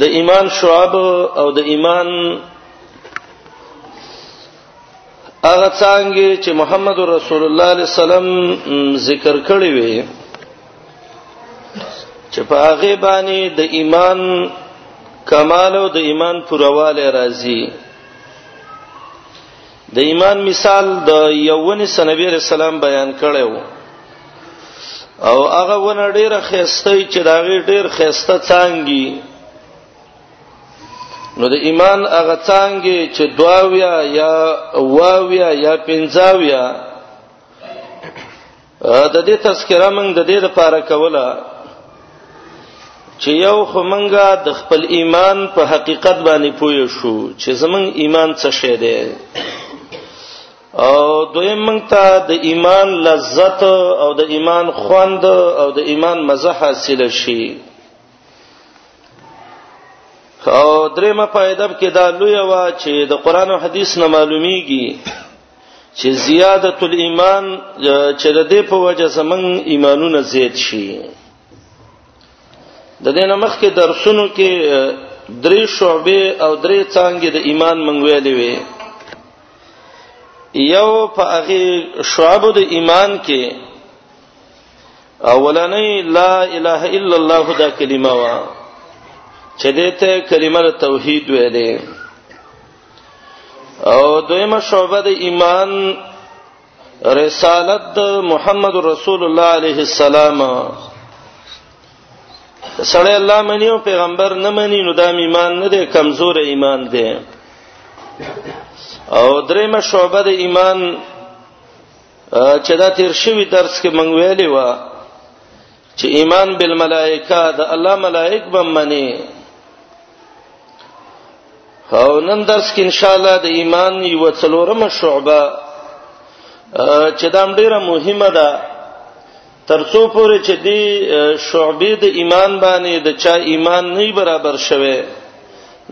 د ایمان شعب او د ایمان هغه څنګه چې محمد رسول الله علیه السلام ذکر کړی وي چې په هغه باندې د ایمان کمال او د ایمان پرواله راځي د ایمان مثال د یوونی سنبی علیہ السلام بیان کړي وو او هغه ونه ډیره خسته چې دا غي ډیر خسته څنګه نو د ایمان هغه څنګه چې دواویا یا واویا یا پنځاویا د دې تذکرہ موږ د دې لپاره کوله چې یو خو موږ د خپل ایمان په حقیقت باندې پوه شو چې زمونږ ایمان څه شی دی او دویم موږ ته د ایمان لذت او د ایمان خوند او د ایمان مزه حاصل شي او درېمه پایدب کې دا لوی وا چې د قران او حدیث نه معلومیږي چې زیادت الايمان چې د دې په وجه زمنګ ایمانونه زیات شي د دې نمخ کې درسونو کې درې شعبې او درې څنګه د ایمان منګویلې وي یو په هغه شعب د ایمان کې اولنې لا اله الا الله دا کلمه وا چې دې ته کلمه توحید ویلې او دویمه شعبه د ایمان رسالت د محمد رسول الله علیه السلام سړی الله منی او پیغمبر نه منی نو دا ایمان نه دی کمزور ایمان دی او دریمه شعبه د ایمان چې دا تیر شوی درس کې مونږ ویلی و چې ایمان بالملائکه د الله ملائک به منی او نن درس کې ان شاء الله د ایمان یو څلورمه شعبه چې دا ډیره مهمه ده ترڅو پورې چې دی شعبې د ایمان باندې د چا ایمان نه برابر شوه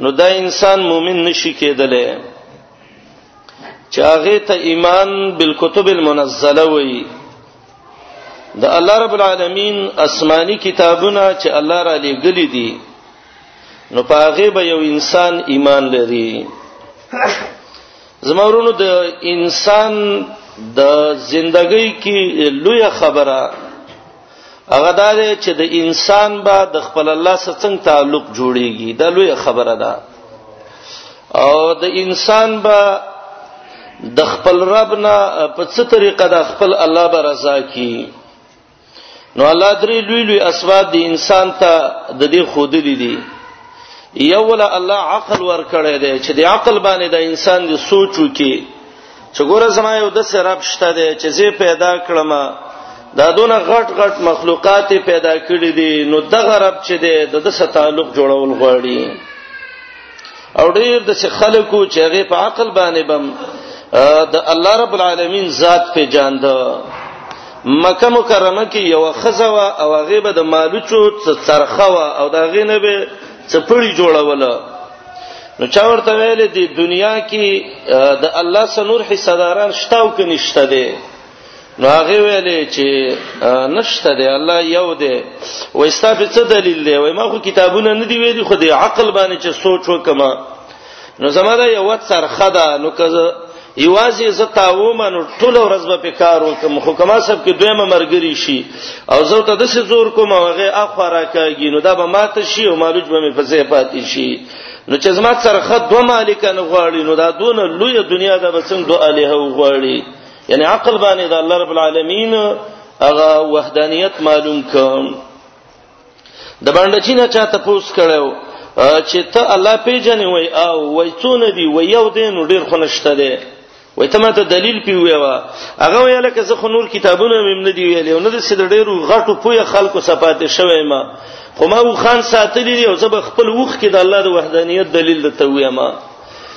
نو دا انسان مؤمن نشي کېدلی چاغه ته ایمان بالکتب المنزله وایي د الله رب العالمین آسماني کتابونه چې الله را لېګلې دي نو پاغه به یو انسان ایمان لري زمورونو د انسان د زندګۍ کې لوی خبره هغه دا ده چې د انسان با د خپل الله سره څنګه تعلق جوړیږي دا لوی خبره ده او د انسان به د خپل رب نه په څه طریقه د خپل الله به رضا کی نو الله درې لوی لوی اسباب د انسان ته د دې خود دي دي یو ولا الله عقل ور کړی دی چې د عقل باندې د انسان د سوچو کې چې ګوره زما یو د سرب شته دی چې زه پیدا کړم دا دونه غټ غټ مخلوقات پیدا کړی دي نو دغه رب چې دی د د تعلق جوړول غواړي او ډیر د خلکو چې هغه په عقل باندې بم د الله رب العالمین ذات په جان ده مکه مکرمه کې یو خزوا او هغه به د مالوچو څرخوا او دا غینه به څپړی جوړوله نو چا ورته ویل دي دنیا کې د الله سنور حصداران شته او کې نشته دي نو هغه ویلې چې نشته دی الله یو دی وای ستاسو څه دلیل دی وای ما خو کتابونه نه دی ویلي خو د عقل باندې چې سوچ وکما نو زموږ یو وڅرخه ده نو که یوازې زه تاوم نو ټول ورځ به په کار وکم خو کما سب کې دویمه مرګري شي او زه ته د څه زور کوم هغه اخره کوي نو دا به ماته شي او مالوج به مې فزې پاتې شي نو چې زما سره خد دوه مالکان غواړي نو دا دونه لوی دنیا دا به څنګه دوه الها غواړي یعنی عقل باندې دا الله رب العالمین هغه وحدانیت معلوم کوم د باندې چې نه چاته پوس کړو چې ته الله پیژنې وای او وای څونه دی وای یو دین ډیر خنشته دی وای ته ماته دلیل پی ویوا هغه ویل کې زه خو نور کتابونه مم نه دی ویلې او نه د سید ډیرو غټو پوی خلکو صفات شوی ما خو ما و خان ساتلی دی او زه به خپل وخ کې د الله د وحدانیت دلیل د تویما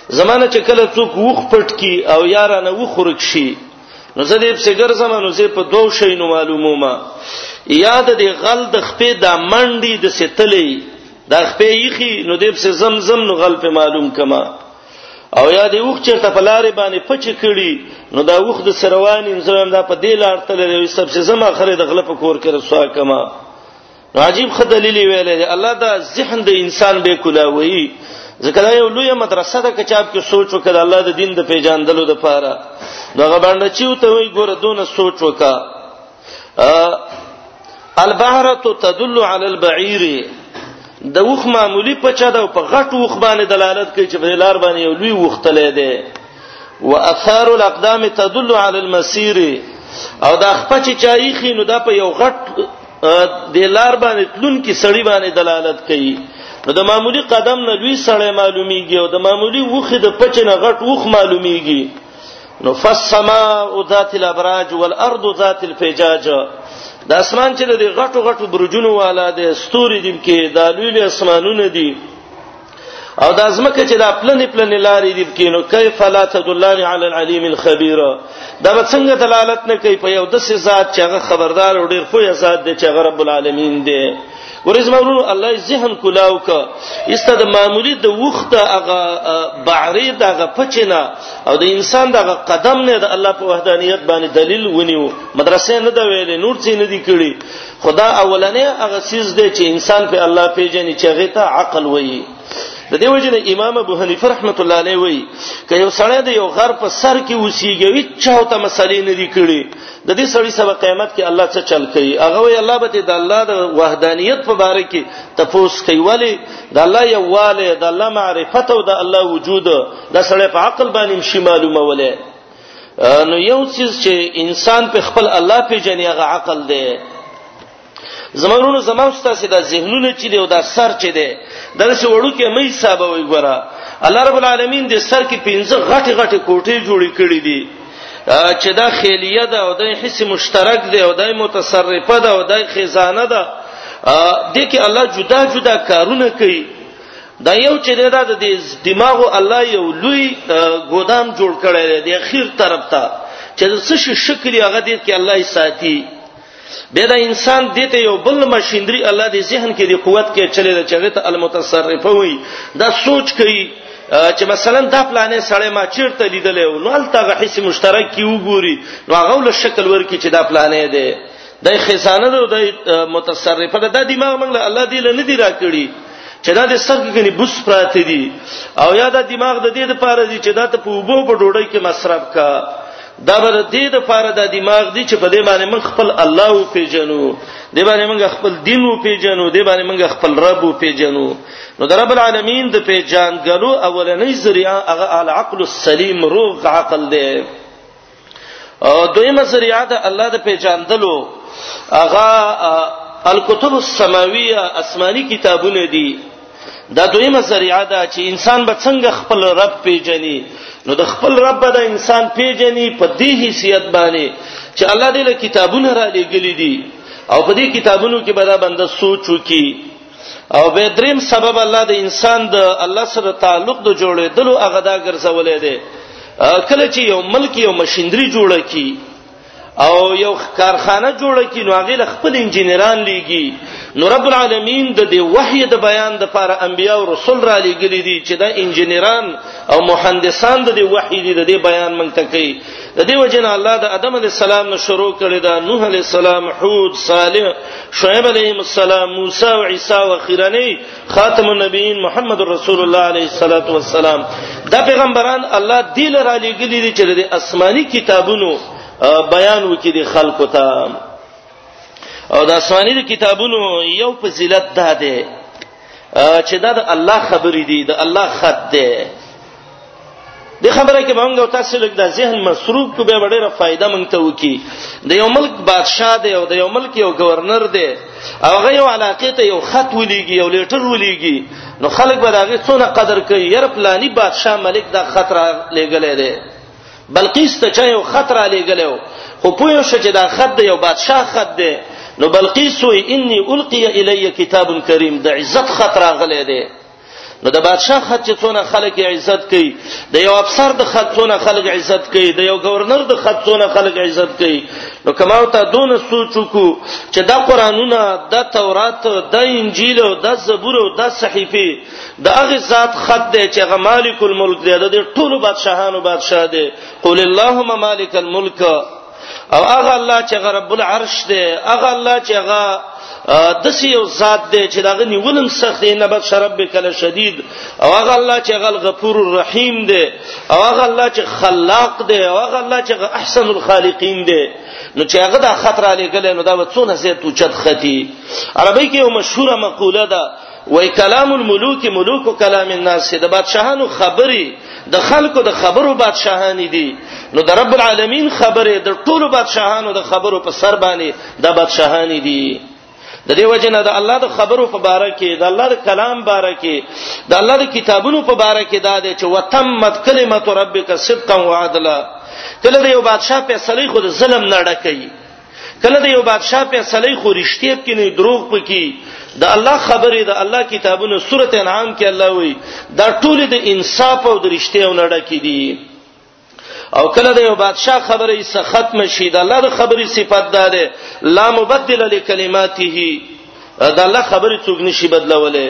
زمانه چې کله څوک وخ پټ کی او یارانه وخورک شي نو زه دې په ګرځم نو زه په دوه شي نو معلومه ما یاد دې غل د خپې د منډي د ستلې د خپې یخي نو دې په زمزم نو غل په معلوم کما او یا دې وخت چرته په لارې باندې پچ کړي نو دا وخت د سروان انسان دا په دې لار تل دې سب څه زما خره د غل په کور کې رسوا کما عجیب خدلیل ویلې الله دا ذهن د انسان به کولاوي ځکه دا یو لوی مدرسه ده کچاب کې سوچ وکړه الله د دین د پیژاندلو د پاره دغه باندې چې ته وي ګور دونه سوچ وکا البحره تدل على البعير د وخ معمولی پچا ده په غټ وخ باندې دلالت کوي چې په لار باندې یو لوی وخ تلې ده واثار الاقدام تدل على المسير او دا خپچ چایخي نو دا په یو غټ د لار باندې تلون کې سړی باندې دلالت کوي نو د معمولی قدم نه لوی سړی معلومیږي او د معمولی وخه د پچ نه غټ وخ معلومیږي نو فالسماء ذات الابراج والارض ذات الفجاج د اسمان چې د غټو غټو برجونو والا د ستوري دیم کې د لوی اسمانونه دي او د ازمکه چې دا پلنې پلنې لارې دي کینو کیف لا تدلان علی العلیم الخبیر دا به څنګه دلالت نه کوي په یو د سې ذات چې هغه خبردار او ډیر خو یې ذات دی چې هغه رب العالمین دی ورز مورو الله ذهن کلاو ک ایسته د معمولی د وخت هغه بعری دغه پچنه او د انسان دغه قدم نه د الله په وحدانیت باندې دلیل ونیو مدرسې نه دا ویلې نور څه نه دی کړی خدا اولنې هغه سیز دی چې انسان په الله پیژني چې هغه ته عقل وایي د دې وجه نه امام ابو حنیفه رحمت الله علیه وایي که یو سړی د یو غر په سر کې وسیږي چا ته مسلې نه دی کړی د دې سړی سبا قیامت کې الله څه چل کوي هغه وی الله به د الله د وحدانیت په باره کې تفوس کوي ولی د الله یواله د الله معرفت او د الله وجود د سړی په عقل باندې شي معلومه ولې نو یو چیز چې انسان په خپل الله پیژني هغه عقل دی زمونږ زموږ ستاسو د ذهنونو چې دی او د سر چې دی دغه څه وړو کې مې حساب وي ګوره الله رب العالمین د سر کې پنځه غټي غټي کوټې جوړې کړې دي چې دا خیلیه ده او د حس مشترک ده او د متصرفه ده او د خزانه ده د کې الله جدا جدا کارونه کوي دا یو چې دی دا د دې دماغو الله یو لوی ګودام جوړ کړی دی د اخیر طرف ته چې د څه شي شکل هغه دې کې الله یې ساتي به دا انسان دې ته یو بل ماشينري الله دې ذهن کې دې قوت کې چلے دا چغه ته المتصرف وي دا سوچ کوي چې مثلا دا پلانې سړی ما چیرته لیدلې نو الته غحیس مشترک کی وګوري نو هغه له شکل ورکی چې دا پلانې ده د خزانه ده د متصرفه ده د دماغ موږ له الله دی لنه دی راکړي چې دا د سر کې بوس پراته دي او یا دا دماغ د دې لپاره دي چې دا ته په وبو په ډوډۍ کې مصرف کا دا بر دې د لپاره د دماغ دي چې په دې باندې موږ خپل الله او پیجنو دې باندې موږ خپل دین او پیجنو دې باندې موږ خپل رب او پیجنو نو د رب العالمین د پیجان غلو اولنې ذریعہ هغه العقل السلیم روغ عقل دی او دویمه ذریعہ د الله د پیژاندلو هغه الکتب السماویه آسماني کتابونه دي دا دویمه ذریعہ ده چې انسان به څنګه خپل رب پیژني نو د خپل رب به د انسان پیژني په دې حیثیت باندې چې الله دې له کتابونو را لېګلې دي او په دې کتابونو کې به دا بنده سوچ وکړي او به دریم سبب الله د انسان د الله سره تعلق د جوړېدلو هغه دا ګرځولې دی کله چې یو ملک یو ماشينري جوړه کی او یو کارخانه جوړه کی نو هغه خپل انجنیران لیږي نو رب العالمین د دې وحی د بیان د لپاره انبیا او رسول را لېږلي دي چې دا انجنیران او مهندسان د دې وحی د بیان منتقي د دې وجه نه الله د ادم علی السلام نه شروع کړی دا نوح علی السلام حود صالح شعیب علیه السلام موسی او عیسی او اخیرنی خاتم النبیین محمد رسول الله علیه الصلاۃ والسلام دا پیغمبران الله دی لره لګلی دي چې د آسماني کتابونو بیان وکړي د خلکو ته او د آسماني کتابونو یو فضیلت ده ده چې دا د الله خبرې دي د الله خط دی د خبره کې مونږ او تاسو لږ د ذهن مصروف کو به ډېره فائدہ مونږ ته وکي د یو ملک بادشاه دی او د یو ملک یو گورنر دی او هغه یو علاقه ته یو خط ولېږي یو لیټر ولېږي نو خلک به دا غي څونه قدر کوي یره پلاني بادشاه ملک دا خطر لګلې دی بلقیس ته چا یو خط را لېږلی و خو پوه شو چې دا خط د یو بادشاه خط دی نو بلقیس وی انی القی الی کتاب کریم د عزت خط راغلی دی نو د بادشاه خط چې څونه خلک عزت کوي د یو افسر د خط څونه خلک عزت کوي د یو گورنر د خط څونه خلک عزت کوي نو کما ته دون سوچو کو چې دا قرانونه د تورات د انجیل او د زبور او د صحیفه د هغه ذات خط دی چې هغه مالک الملک دی د ټولو بادشاهانو بادشاه دی قول اللهم مالک الملک او هغه الله چې هغه رب العرش دی هغه الله چې هغه د سی یو ذات دی چې داغه نیولم سخت نه بد شرب به کله شدید او هغه الله چې هغه غفور الرحیم دی او هغه الله چې خلاق دی او هغه الله چې احسن الخالقین دی نو چې هغه د خطر علی کله نو دا وڅونه زه تو چت ختی عربی کې یو مشهوره مقوله ده وای کلام الملوک ملوک کلام الناس د بادشاهانو خبرې د خلکو د خبرو بادشاهان دي نو د رب العالمین خبره د ټولو بادشاهانو د خبرو په سر باندې د بادشاهان دي د دې وجنه د الله د خبرو په باره کې د الله د کلام باره کې د الله د کتابونو په باره کې دا دی چې وتمت کلمت ربک صدقا وعدلا کله د یو بادشاه فیصله خود ظلم نه ډکې کله د یو بادشاہ په صلی خو رښتیب کې نه دروغ پکې د الله خبره د الله کتابونو سوره انعام کې الله وی دا ټول د انصاف او د رښتیا ولړه کې دي او کله د یو بادشاہ خبره یې ختم شي د الله د خبرې صفت ده لا مبدل لکلماته دا الله خبرې څوګ نشي بدلولې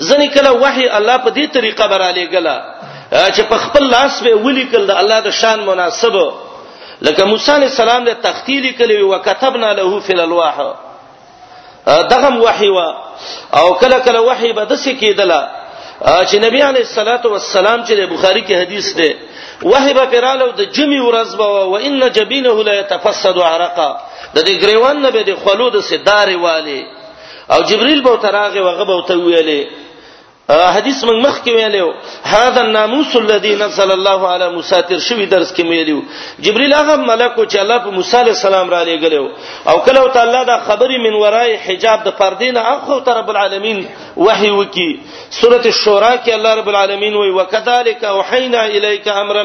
ځنې کله وحي الله په دې طریقه براله غلا چې په خپل لاس به ولیکل د الله د شان مناسب لکه موسی علی السلام د تختیلی کلی او كتبنا له فی الالواح دغه وحی وا او کله کله وحی به د څه کېدله چې نبی علی الصلاۃ والسلام چې د بخاری کې حدیث ده وحی به پراله د جمی ورځ به او ان جبینه لا يتفسد عرقا د دې ګریوان نه به د خلود سدارې والی او جبريل به تراغه وغه به ته ویلې حدیث موږ مخ کې ویلو هاذا الناموس الذي نزل الله على موسی تر شوی درس کې ویلو جبريل هغه ملک چې الله په موسی عليه السلام را لېګلو او کله تعالی دا خبري من ورای حجاب د پردې نه اخو تر رب العالمین وحي وکي سوره الشورى کې الله رب العالمین وی وکذالک اوحینا الیک امرا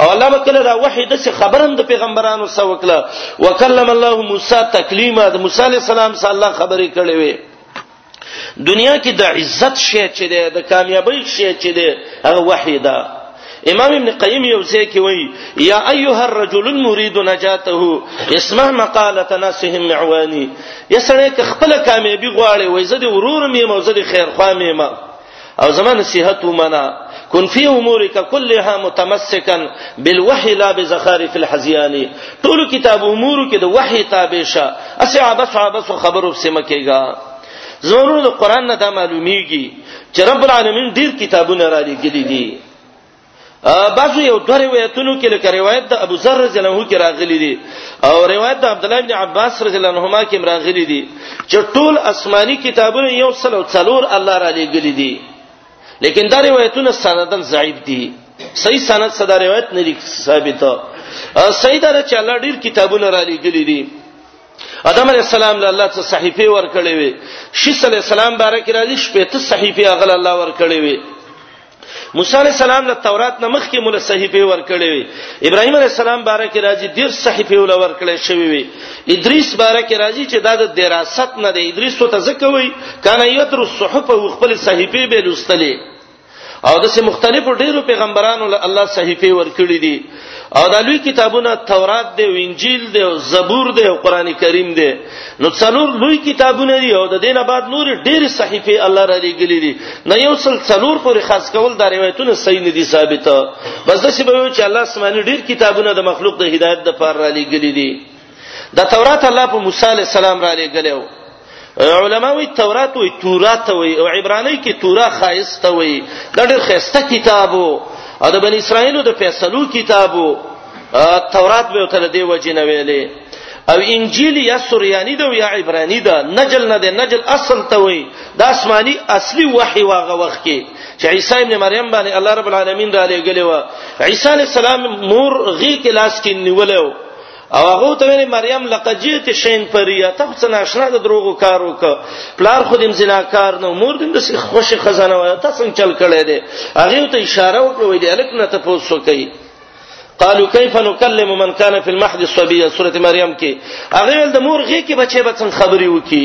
او الله وکړه دا وحی د څه خبرم د پیغمبرانو سره وکړه وکلم الله موسی تکلیما د موسی علی السلام سره الله خبرې کړې وې دنیا کې د عزت شی چې ده د کامیابی شی چې ده هغه وحی ده امام ابن قیم یو ځای کې وایي یا ایها الرجل المرید نجاته اسمع مقاله ناسهم معوانی یسړی که خپل کامیابی غواړي وای زه د ورور مې موزه د خیر خوا مې ما او زما نصيحت ومنه كن في امورك كلها متمسكا بالوحي لا بزخارف الحزيان ټول کتاب امور کې د وحي تابع شه اسه عبس عبس خبرو سم کېږي زمونږ د قران نه دا معلومیږي چې رب العالمین ډیر کتابونه را لګلي دي بعضو یو دوه روایتونو کې لکه روایت د ابو ذر رضی الله عنه کې راغلي دي او روایت د عبد الله بن عباس رضی الله عنهما کې راغلي دي چې ټول آسماني کتابونه یو سل او څلور الله را لېګلي دي لیکن دا روایتونه سندن ضعیف دي صحیح سند صدا روایت نه لیک ثابته صحیح دا چې الله ډیر کتابونه را لېګلي دي ادم علی السلام له الله څخه صحیفه ورکړې وي شیس علی السلام بارک راځي شپې ته صحیفه اغل الله ورکړې وي موسی علی السلام له تورات نه مخکې مولا صحیفه ورکړې وي ابراهیم علی السلام بارک راځي د صحیفه ول ورکړې شوی وي ادریس بارک راځي چې دا د دراست نه دی ادریس ته ځکه وي کانه یتر الصحف او خپل صحیفه به لوستلې او د سه مختلفو ډیرو پیغمبرانو له الله صحیفه ورکړې دي او دا لوی کتابونه تورات دی او انجیل دی او زبور دی او قران کریم دی نو څلور لوی کتابونه دي او د دینه بعد نور ډېر صحیفه الله را لګلې دي نه یو څل څلور پورې خاص کول دا روایتونه صحیح نه دي ثابته بس د څه به چې الله سبحانه ډېر کتابونه د مخلوق د هدایت د پاره را لګلې دي دا تورات الله په موسی علی السلام را لګلو علما وی تورات وی تورات وی او عبرانی کې تورا خایسته وی دا ډېر خایسته کتابو او د بنی اسرائیلو د فیصلو کتابو تورات به تر دې وجه نه ویلې او انجیل یا سوریانی دا یا عبرانی دا نجل نه ده نجل اصل ته وی د آسمانی اصلي وحی واغه وخت کې چې عیسی ابن مریم باندې الله رب العالمین را لګلې و عیسی علی السلام مور غی کې لاس کې نیولې و او هغه ته ویل مریم لقد جئت شین پریا ته څه ناشنا د دروغو کار وک پلار خو دیم زناکار نو مور دیم د خوش خزانه وای ته څنګه چل کړي دي هغه ته اشاره وکړه دی الک نه ته پوسو کوي قالوا كيف نكلم من كان في المحد الصبيه سوره مریم کې هغه د مور غي کې بچي به څنګه خبري وکي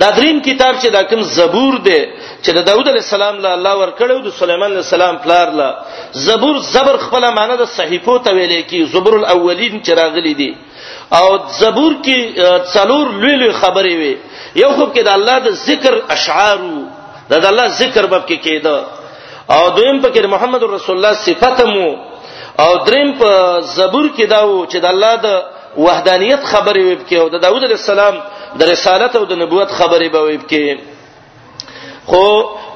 دا دریم کتاب چې دا کوم زبور دی چې د داوود علی السلام له الله ورکړو د سليمان علی السلام پلار له زبور زبر خپل معنی د صحیفو ته ویل کی زبر الاولین چې راغلي دي او زبور کې څلور لوی لوی خبرې وي یو خو کې د الله د ذکر اشعارو د الله ذکر باب کې کېده او دویم په کې محمد رسول الله صفته مو او دریم په زبور کې داو چې د الله د وحدانیت خبرې ویب کې او د داوود علی السلام د رسالت او د نبوت خبرې به ویب کې خو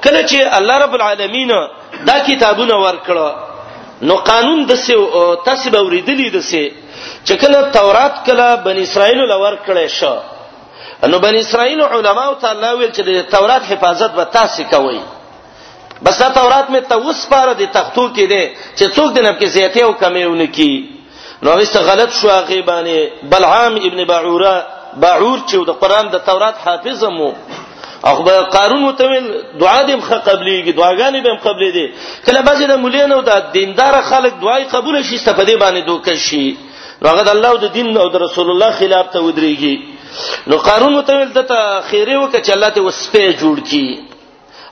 کله چې الله رب العالمین دا کتابونه ورکړه نو قانون د څه تاسو به ورېدلې د څه چې کله تورات کله بن اسرائیل لور کړې شو نو بن اسرائیل علما او تعالی ویل چې د تورات حفاظت به تاسو کوئ بس دا تورات مې ته وسپاره دي تختو کې دي چې څوک دې نه کې زیاتې او کمې ونکي نو هغه غلط شو هغه باندې بلعام ابن باعوره باعور چې د قران د تورات حافظ مو او قارون متویل دعا دې مخه قبليږي دعاګانې به قبلې دي کله بعضې د مولین او د دیندار خلک دعای قبول شي استفاده باندې دوکه شي هغه د الله او د دین او د رسول الله خلاف ته ودرېږي نو قارون متویل دته خیره وکړه چې الله ته وسپې جوړ کړي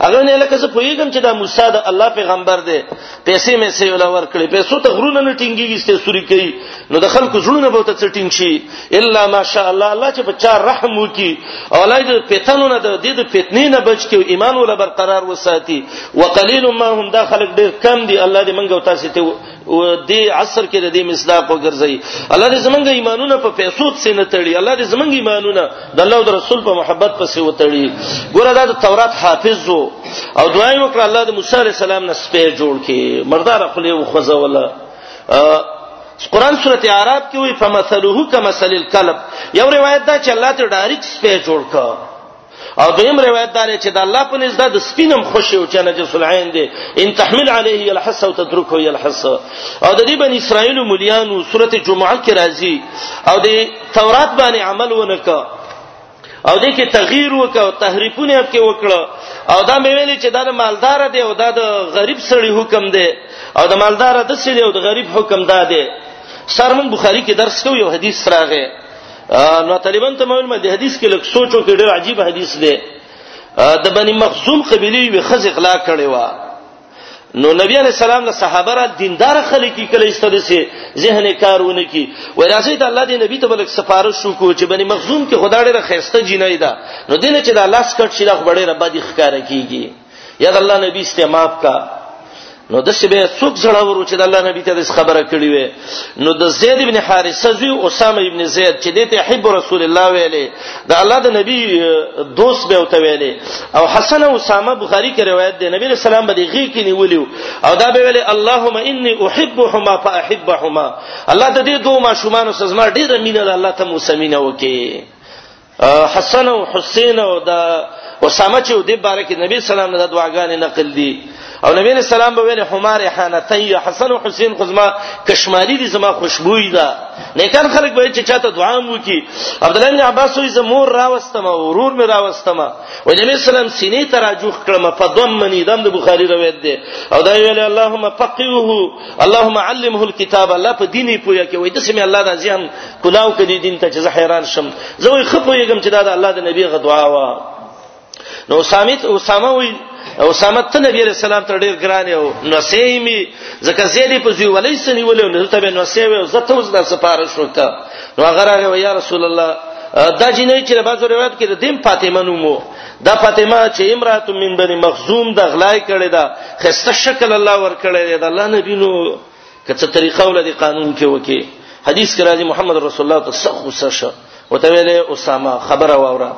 هغه نه لکه زه پوهیږم چې دا موسی د الله پیغمبر دی پیسې مې سې ولا ورکړې پیسو ته غرونه نه ټینګیږي ستې سوري کوي نو د خلکو زړونه به ته څټینګ شي الا ماشاء الله الله چې په چا رحم وکي او الله دې پیتنو نه د دې د فتنې نه بچ کې ایمان ولا برقرار وساتي وقلیل ما هم دا خلک ډېر کم دي الله دې منګو تاسو ته او دې عصر کې د دې مصداق وګرځي الله دې زمونږ ایمانونه په پیسو څخه نه تړي الله دې زمونږ ایمانونه د الله او د رسول په محبت پسې وتړي ګوره دا د تورات حافظ وو او دعای وکړه الله د موسی عليه السلام نه سپه جوړ کړي مردار خپل یو خوځه ولا قرآن سورته اعراف کې وي فمثله کمثل الكلب یو روایت دا چې الله ته ډایرکټ سپه جوړ کړ او دیم روایت دار چې د الله په نزد د سپینم خوشي او چې نجس العين دي ان تحمل عليه يلحس او تتركه يلحس او د دې بنی اسرائیل مليانو سورته جمعه کې راځي او د تورات باندې عمل ونکړه او دې کې تغییر وکاو تحریفونه په کې وکړه او دا مې ویلې چې دا د مالدار دی او دا د غریب سړي حکم دی او د مالدار د سړي او د غریب حکم دا دی سرمن بخاری کې درس کوي یو حدیث راغی نو طالبان ته معلومه دي حدیث کې لک سوچو کې ډېر عجیب حدیث دی د بنی مخزوم قبيله وي خز اخلاق کړي وا نو نبی علی السلام له صحابه را دیندار خلک کی کله استد سي ذهن کارونه کی و راځي ته الله دې نبی ته بلک سفارش شو کو چې بنی مخزوم کې خدای ډېر خيسته جنای دا نو دینه چې دا لاس کټ شي دا خبره رب دي ښکارا کیږي یا د الله نبی استعماب کا نو د شبه څوک زړه ورو چې د الله نبی ته د خبره کړی وي نو د زید ابن حارثه زوی اسامه ابن زید چې د ته حب رسول الله ویلې د الله د نبی دوست به وته ویلې او حسن او اسامه بخاری کې روایت دی نبی رسول الله باندې غی کې نیولیو او دا به ویلې اللهم انی احبهما فاحبهما الله د دې دوه ماشومان سزما ډیره مینه ده الله ته موسمینه وکي حسن او حسین او د اسامه چې د باره کې نبی سلام نه د دعاګانې نقل دي او نبی علیہ السلام به ویل حمار حانتی حسن او حسین خزما کشمالی دي زما خوشبوئی ده نیکان خلک به چې چاته دعا مو کی عبد الله بن عباس وی زمور راوستمه ورور می راوستمه و نبی اسلام سینې تراجوخ کړم فضمنی دم د بخاری روایت ده او دا ویل اللهم فقهه اللهم علمه الكتاب الله په دیني پویا کې وای د سمې الله د ځان کلاو کدي دین ته چې حیران شم زه وای خپو یګم چې دا د الله د نبی غدوا وا نو سامیت اسامه وای اسامه ته نبی علیہ السلام تر ډیر ګران یو نو سیمی زکه زیری په زوی ولې سنی ولې نو ته به نو سیوي زه ته وزدا سپارښت وکړه نو هغه راغی یا رسول الله دا جنې چې له بازو روایت کې د دیم فاطمه نومو دا فاطمه چې امرات من بني مخزوم د غلای کړي دا خسته شکل الله ور کړي دا الله نبی نو کڅه طریقه ولدي قانون کې وکي حدیث کې راځي محمد رسول الله تصخو سشه وته ویلې اسامه خبره واوره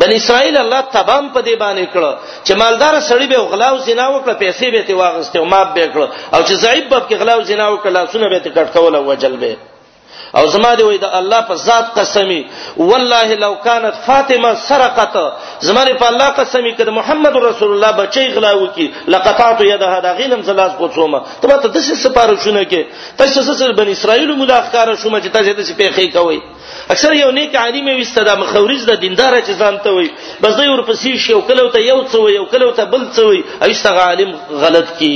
بنی اسرائیل الله تبام په دی باندې کړ چې مالدار سړی به غلا او زنا وکړه پیسې به تی واغسته او ماب به کړ او چې ضعیف باب کې غلا او زنا وکړه لاسونه به تی کټ کول او وجل به او زما دی وای د الله په ذات قسمی والله لو كانت فاطمه سرقت زما دی په الله قسمی کړه محمد رسول الله بچی غلا وکي لقطعت يدها دا غینم زلاس کوڅومه ته به د څه سپارښونه کې تاسو سره بن اسرائیل ملاقات شوم چې تاسو د څه پیخې کوي اکثر یو نیک عالم وسته د مخورج د دیندار چې ځانته وي بس دوی ورپسې شي او کله ته یو څو یو کله ته بل څو ایستغه عالم غلط کی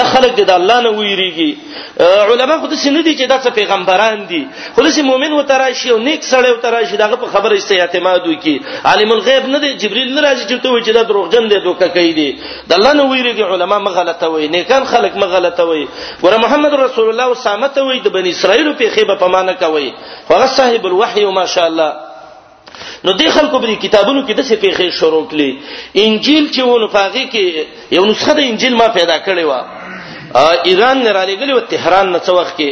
د خلک د الله نه ویریږي علما خود سي نه دي چې دا څه پیغمبران دي خود سي مؤمن و تراشي او نیک سړی و تراشي داغه په خبره است اعتماد وکي عالم الغیب نه دي جبريل نه راځي چې ته وې چې دا دروغجن دي دوکه کوي دي د الله نه ویریږي علما مغلطه وي نیکان خلک مغلطه وي ګوره محمد رسول الله وسامته وي د بنی اسرائیل په خيبه پمانه کوي هغه صاحب الوحي ما شاء الله نو دې خلکو په کتابونو کې د څه پیښې شروع کړي انجیل چې ونه فاغي کې یو نسخه د انجیل ما پیدا کړې و ایران نه را لګلې و تهران نه څو وخت کې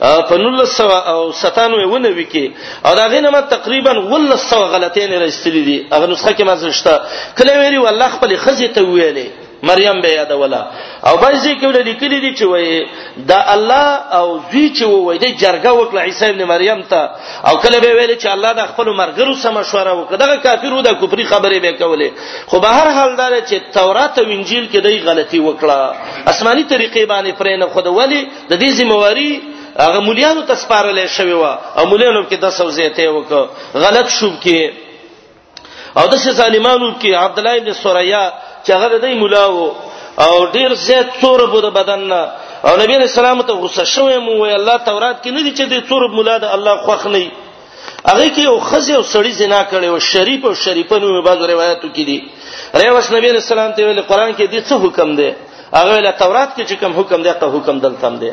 په 1997 ونه وکي او دا غینه ما تقریبا ول سو غلطین راستلې دي هغه نسخه کې ما زشته کله ویلي والله خپل خزه ته ویلې مریم به یادوله او بل ځای کې لیکلي دي چې وایي دا الله او زوی چې وایي د جرګه وکړه عیسی ابن مریم ته او کله به ویل چې الله د خپل مرګرو سره مشوره وکړه دغه کافرو د کوپری خبرې به کولې خو به هر حال دار چې تورات او انجیل کې دای غلطي وکړه آسماني طریقې باندې پرې نه خود ولی د دې ذمہواری هغه مليانو تسپارلې شوی و او مليانو کې د سوزیته وک غلط شوب کې او د سې ظالمانو کې عبد الله ابن سوریا چې هغه د دې مولا وو او ډیر زیات تور بو د بدن نه او نبی علیہ السلام ته غوسه شوی مو وی الله تورات کې نه دي چې د تور مولا د الله خوښ نه وي هغه کې یو خزه او سړی زنا کړي او شریف او شریفه نو بعض روایتو کې دي ریوس نبی علیہ السلام ته ویل قران کې دې څه حکم دی هغه له تورات کې چې کوم حکم دی هغه حکم دلته هم دی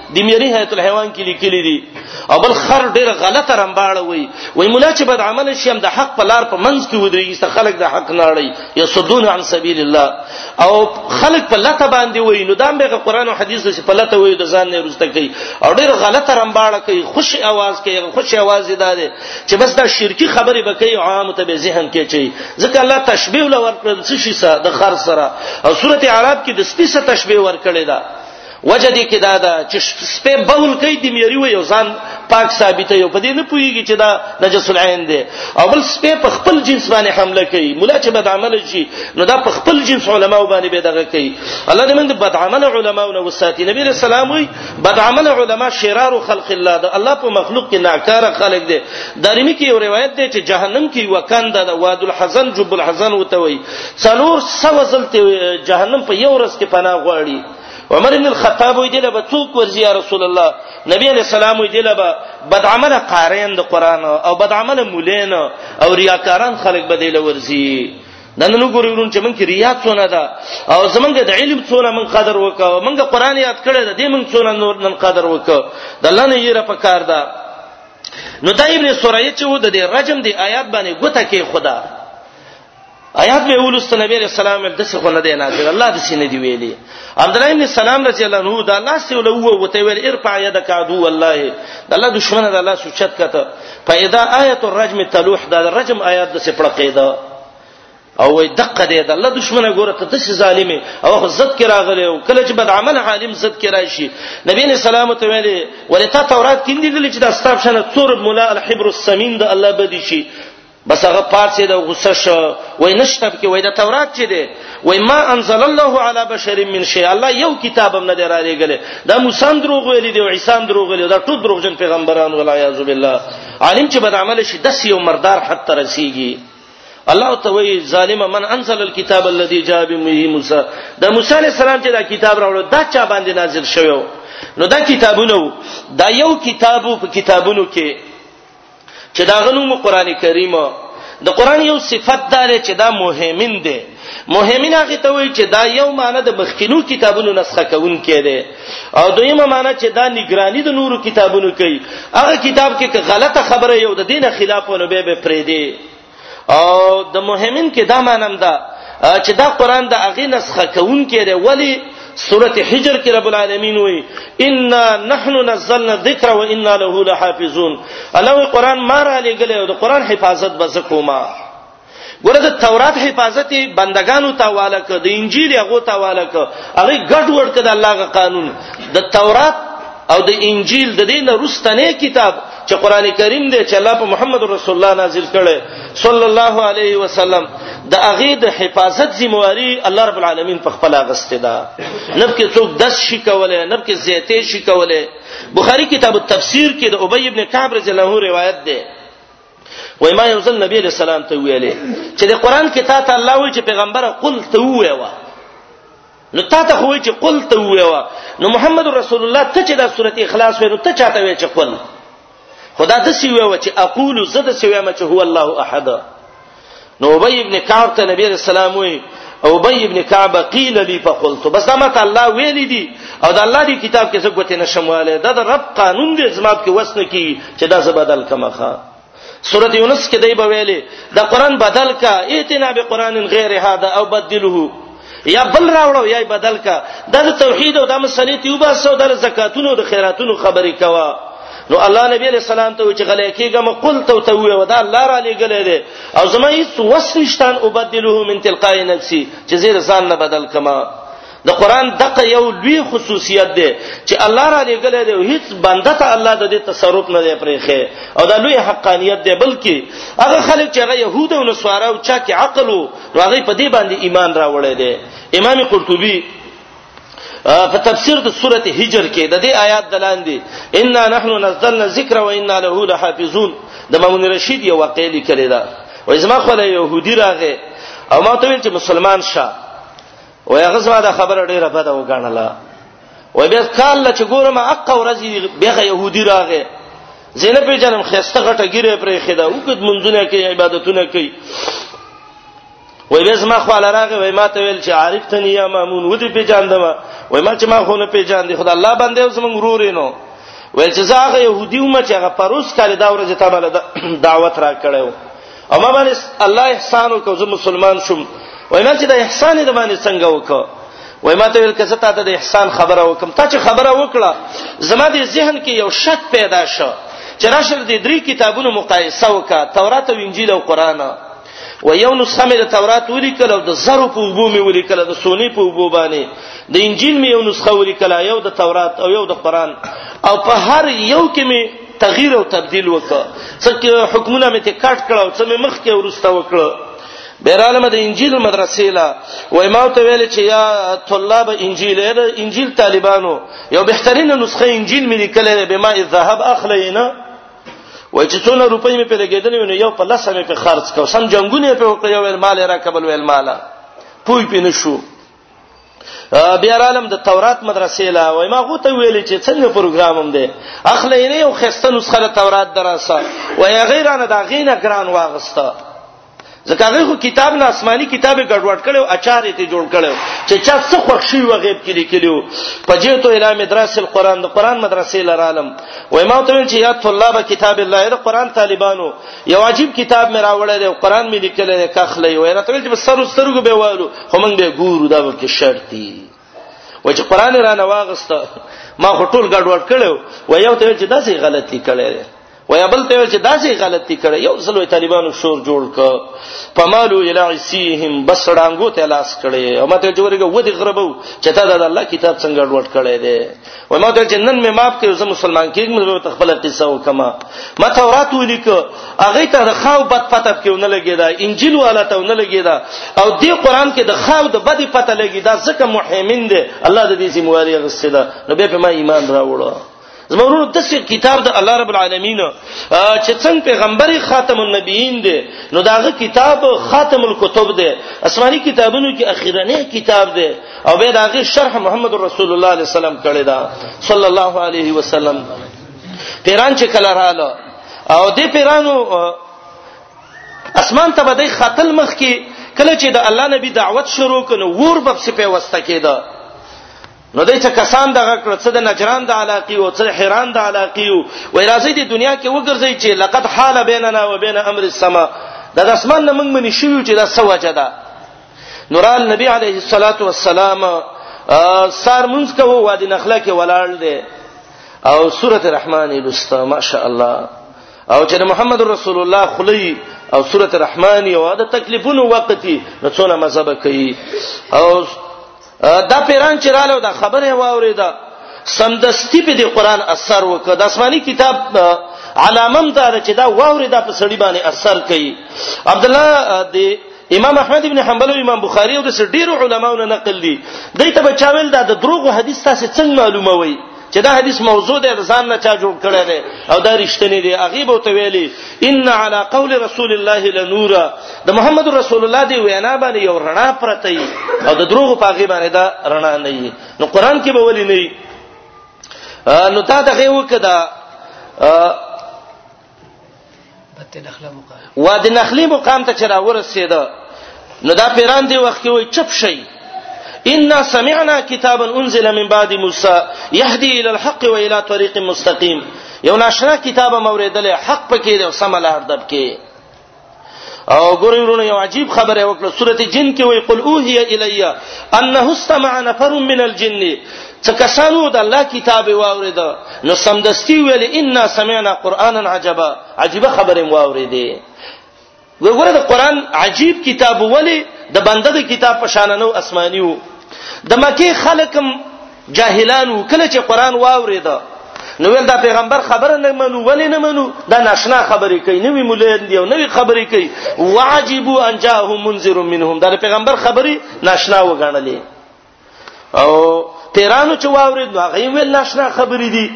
د میری حیات الحیوان کې لیکلي دي او بل خر ډېر غلطه رمباړه وي وای مولا چې بد عمل شي هم د حق په لار په منځ کې ودرېږي چې خلک د حق نه اړي یصدون عن سبیل الله او خلک په لته باندې وي نو دام به قرآن او حدیث چې په لته وي د ځان نه رسته کوي او ډېر غلطه رمباړه کوي خوش आवाज کوي خوش आवाज دی دا چې بس دا شرکی خبرې بکې عام ته به ذهن کې چي ځکه الله تشبیه لور کړل څه شي سره د خر سره او سورته عرب کې د سپیسه تشبیه ور کړی دا وجه دې کې دا ده چې سپه بول کوي د میری و یو ځان پاک ثابته یو پدې نه پويږي چې دا نجس العين دی او بل سپه په خپل جنس باندې حمله کوي مولا چې بد عمل شي نو دا په خپل جنس علما باندې به دغه کوي الله دې موږ د بد عمل علما او وساتي نبی رسول الله وي بد عمل علما شرار خلق الله ده الله په مخلوق کې ناکاره خلق دي دارمی کې یو روایت ده چې جهنم کې وکند ده واد الحزن جب الحزن وتوي څلور سو ځلته جهنم په یو ورځ کې پناه غواړي عمر ابن الخطاب وی دی لبا څوک ورزی یا رسول الله نبی علیہ السلام وی دی لبا بد عمل قارین د قران او بد عمل مولین او ریاکاران خلق بدیل ورزی نن نو ګورو ورون چې مونږ کې ریا څونه ده او زمونږ د علم څونه مونږ قدر وکاو مونږ قران یاد کړی ده دې مونږ څونه نور نن قدر وکاو د الله نه یې را پکار ده نو دا ابن سوریه چې و د رجم دی آیات باندې ګوته کې خدا آیات به ولست نبی رسول سلام د څه خو نه دی نازل الله د سینې دی ویلي عبد الله ابن سلام رضی الله عنه دا الله سي له وو وته ویل ارفع يدك عدو والله د الله دشمن د الله سوچت کته پیدا آیت الرجم تلوح دا الرجم آیات د څه پړه قیدا او وای دقه دی د الله دشمنه ګوره ته داسې ظالمه او عزت کې راغلی او کله چې بد عمل عالم عزت کې راشي نبی نے سلام ته ویلي ولې تا تورات کې دی چې د استاف شنه څور مولا الحبر السمین د الله بدی شي بس هغه پاتې د غصه شو وای نشته کې وای د تورات چې دی وای ما انزل الله علی بشر من شی الله یو کتاب هم نه دی را لېګل دا موسی دروغ ویل دی او عیسی دروغ ویل دا ټول دروغجن پیغمبران ولا یعذ بالله عالم چې بد عمل شي دس یو مردار حد تر رسیږي الله ته وی ظالم من انزل الكتاب الذي جاء به موسی دا موسی علی السلام چې دا کتاب راوړ دا چا باندې نازل شوی نو دا کتابونه دا یو کتابو په کتابونو کې چې دا غنوم قران کریم د قران یو صفت دار چې دا مهمن دی مهمن هغه ته وایي چې دا یو معنی د مخکینو کتابونو نسخه کون کې دی او دویمه معنی چې دا نگرانی د نورو کتابونو کوي هغه کتاب کې غلطه خبره یو د دینه خلاف ونه به پرې دی او د مهمن کې دا مانم ده چې دا قران د اغه نسخه کون کې ده ولی سوره حجر کې رب العالمین وی ان نحن نزلنا الذکر وانا له لحافظون الله قران ما را لګل او د قران حفاظت به زکوما ګوره د تورات حفاظت بندگانو ته واله ک د انجیل هغه ته واله ک هغه ګډ وډ ک د الله غ قانون د تورات او د انجیل د دې نه رستنه کتاب چې قران کریم دی چې الله په محمد رسول الله نازل کړي صلی الله علیه وسلم د اغه د حفاظت ذمہواری الله رب العالمین په خپل غسته ده نب کې څوک دس شي کوله نب کې زیته شي کوله بخاری کتاب التفسیر کې د ابی ابن کعب رضی الله عنه روایت ده وای ما یو ځل نبی علیہ السلام ته ویلې چې د قران کې تا ته الله وی چې پیغمبر قل ته ویوا نو تا ته خو چې قل ته ویوا نو محمد رسول الله ته چې دا سورته اخلاص وې نو ته چاته وې چې قل خدا د سی ویوا چې اقول زد سی ویما چې هو الله احد نو ابي ابن كعب ته نبی رسول الله وی او ابي ابن كعب قيل لي فقلت بس دا ماته الله ویل دي او دا الله دی کتاب کې څه ګوتې نشمواله دا د رب قانون دی زما کې وسنه کی چې دا زبدل کمخه سورۃ یونس کې دی به ویلې دا قران بدل کا اتنا بقران غیر هذا او بدله یا بل راوړو یا بدل کا دا د توحید او د مسلې ته وبا سو د زکاتونو او د خیراتونو خبرې کوا نو الله نبی علیہ السلام ته چې غلې کېګه مقل ته ته وې ودا الله را لګلې دې او زما هیڅ وسنشتان وبدله من تلقای نفسي چې زیر ځان نه بدل کما د قران دغه یو لوی خصوصیت دی چې الله را لګلې دی هیڅ بنده ته الله د دې تصرف نه دی پرېخه او دا لوی حقانیت دی بلکې هغه خلک چې هغه يهود او نصارا او چا کې عقل وو هغه په دې باندې ایمان راوړی دی امام قرطبي په تفسیر د سوره هجر کې د دې آیات دلاندې ان نحن نزلنا الذکر وانا له لحافظون د مامون رشید یو واقعي لیکل دا و ازما خو له يهودي راغې او ما ته ویل چې مسلمان شه وای هغه زما دا خبره ډیره بده وګڼله وای بیا کال لا چې ګورم اقا ورځي بیا يهودي راغې زینب په جنم خسته غټه ګیره پرې خدا وکد منځونه کوي عبادتونه کوي وای بیا زما خو لراغه وای ما ته ویل چې عارف تنی یا مامون ودی په جان دما وای ما چې ما خو نه په جان دي خدای الله باندې اوس موږ ورور نو ویل چې زه هغه يهودي وم چې هغه پروس کال دا ورځ ته بل دعوت را کړو او ما باندې الله احسان وکړ زه مسلمان شوم وای ما چې د احسان د باندې څنګه وکړ وای ما ته ویل کزه تا ته د احسان خبره وکم تا چې خبره وکړه زما د ذهن کې یو شک پیدا شو چې راشر د درې کتابونو مقایسه وکا تورات او انجیل او قران و یو نو سمې د تورات ولیکل او د زرو په وبو مې ولیکل د سونی په وبو باندې د انجیل مې یو نسخه ولیکل یو د تورات او یو د قران او په هر یو کې مې تغییر او تبديل وکړه څکه حکمونه مې ته کټ کړه او څه مې مخ کې ورسته وکړه بیراله مې د انجیل مدرسې لا وای ما ته ویل چې یا طلاب انجیل اې د انجیل طالبانو یو بهترینه نسخه انجیل مې لیکلې به ما ذهب اخلینا وای چې څونه روپۍ مې په لګیدلې ونه یو په لاسه مې په خرج کو سم جنگونه په وکړ یو مال را قبل ویل مالا پوی پینې شو بیا رالم د تورات مدرسې لا وای ما غوته ویلې چې څنګه پروګرامم دی اخلې نه یو خسته نسخه د تورات دراسه وای غیرانه دا غینه ګران واغسته ځکه هغه خو کتاب نه آسماني کتاب ګډوډ کړو اچار یې ته جوړ کړو چې چا څه خوښ شي و غیب کې لیکلو په جهته اله مدرسې القرآن د قرآن مدرسې لرالم وای ما ته ویل چې یا طلاب کتاب الله د قرآن طالبانو یو عجیب کتاب مې راوړی دی قرآن مې لیکلی دی کخلې وای راته ویل چې سر سترګو به والو خو موږ به ګورو دا به کې شرط دی و چې قران را نه واغسته ما هټول ګډوډ کړو و یو ته چې داسې غلطي کړې و یا بل ته چې داسې غلطي کړې یو ځل طالبانو شور جوړ ک پمالو الاسیهم بس ډانګو ته لاس کړې او ماته جوړګه و دې غربو چې تا د الله کتاب څنګه ګډوډ کړې ده وای ما ته چې نن مې ماپ کې زه مسلمان کېږم زه ته خپل قصه وکم ما تورات ولیک هغه ته د خاو بد پته کې ونه لګیدا انجیل والا ته ونه لګیدا او دی قران کې د خاو د بد پته لګیدا ځکه محیمن دی الله د دې ذمہواری غسته ده نو به په ما ایمان راوړو زمورونو د سر کتاب د الله رب العالمین چې څنګه پیغمبر خاتم النبیین دی نو داغه کتاب خاتم الکتب دی آسماني کتابونو کې اخیرنه کتاب دی او به داغه شرح محمد رسول الله علیه وسلم کړی دا صلی الله علیه وسلم پیران چې کله رااله او دې پیرانو اسمان ته بده خاتل مخ کې کله چې د الله نبی دعوت شروع کړو ور بب سپه وسته کېده نو دای چې کسان دغه کړ څه د نجران د علاقې او څه حیران د علاقې او وای راځي د دنیا کې وګرځي چې لقد حال بیننا وبین امر السما د اسمان نه موږ منی شو چې دا سوجه ده نورال نبی علیه الصلاۃ والسلام سار منځ کوو وادي نخله کې ولاړ دی او سوره الرحمن لستا ماشاء الله او چې محمد رسول الله خلی او سوره الرحمن او د تکلیفونو وخت نو څونه مذهب کوي او دا پیران چې رالو دا خبره واوري دا سمدستی په دې قران اثر وکړ د آسماني کتاب علامم دا چې دا واوري دا په سړی باندې اثر کوي عبد الله د امام احمد ابن حنبل او امام بخاری او د ډیرو علماونو نقل دي دایته بچاول دا د دروغ حدیث تاسو څنګه معلومه وي چې دا حدیث موضوع دی ځان نه چا جوړ کړی دی او دا رښتینی دی هغه به ته ویلي ان علی قول رسول الله لنور د محمد رسول الله دی وینا باندې یو رڼا پرته ای او د دروغ په هغه باندې دا رڼا نه ای نو قران کې به ولي نه نو تا دغه وکړه وادي نخلی مقام ته چې را ورسېد نو دا پیران دی وخت کې وای چپ شي ان سمعنا كتابا انزل من بعد موسى يهدي الى الحق والى طريق مستقيم یو ناشنا کتاب موریدل حق پکې دی او سم لار دب کې او ګورې ورونه یو عجیب خبره وکړه سورته جن کې وی قل اوهی الیا انه استمع نفر من الجن څه کسانو د الله کتاب واورید نو سمدستی ویل ان سمعنا قرانا عجبا عجیب خبره واوریدې وګوره د قران عجیب کتاب ولی د بنده د کتاب په شان نو اسمانیو د مکه خلکم جاهلانو کله چې قران واورید نو ول دا پیغمبر خبره نه منو ولې نه منو دا ناشنا خبرې کوي نوې مولین دی او نوې خبرې کوي واجبو ان جاءهم منذر منهم دا پیغمبر خبرې ناشنا وګڼلې او تیرانو چې واورید نو هغه ویل ناشنا خبرې دي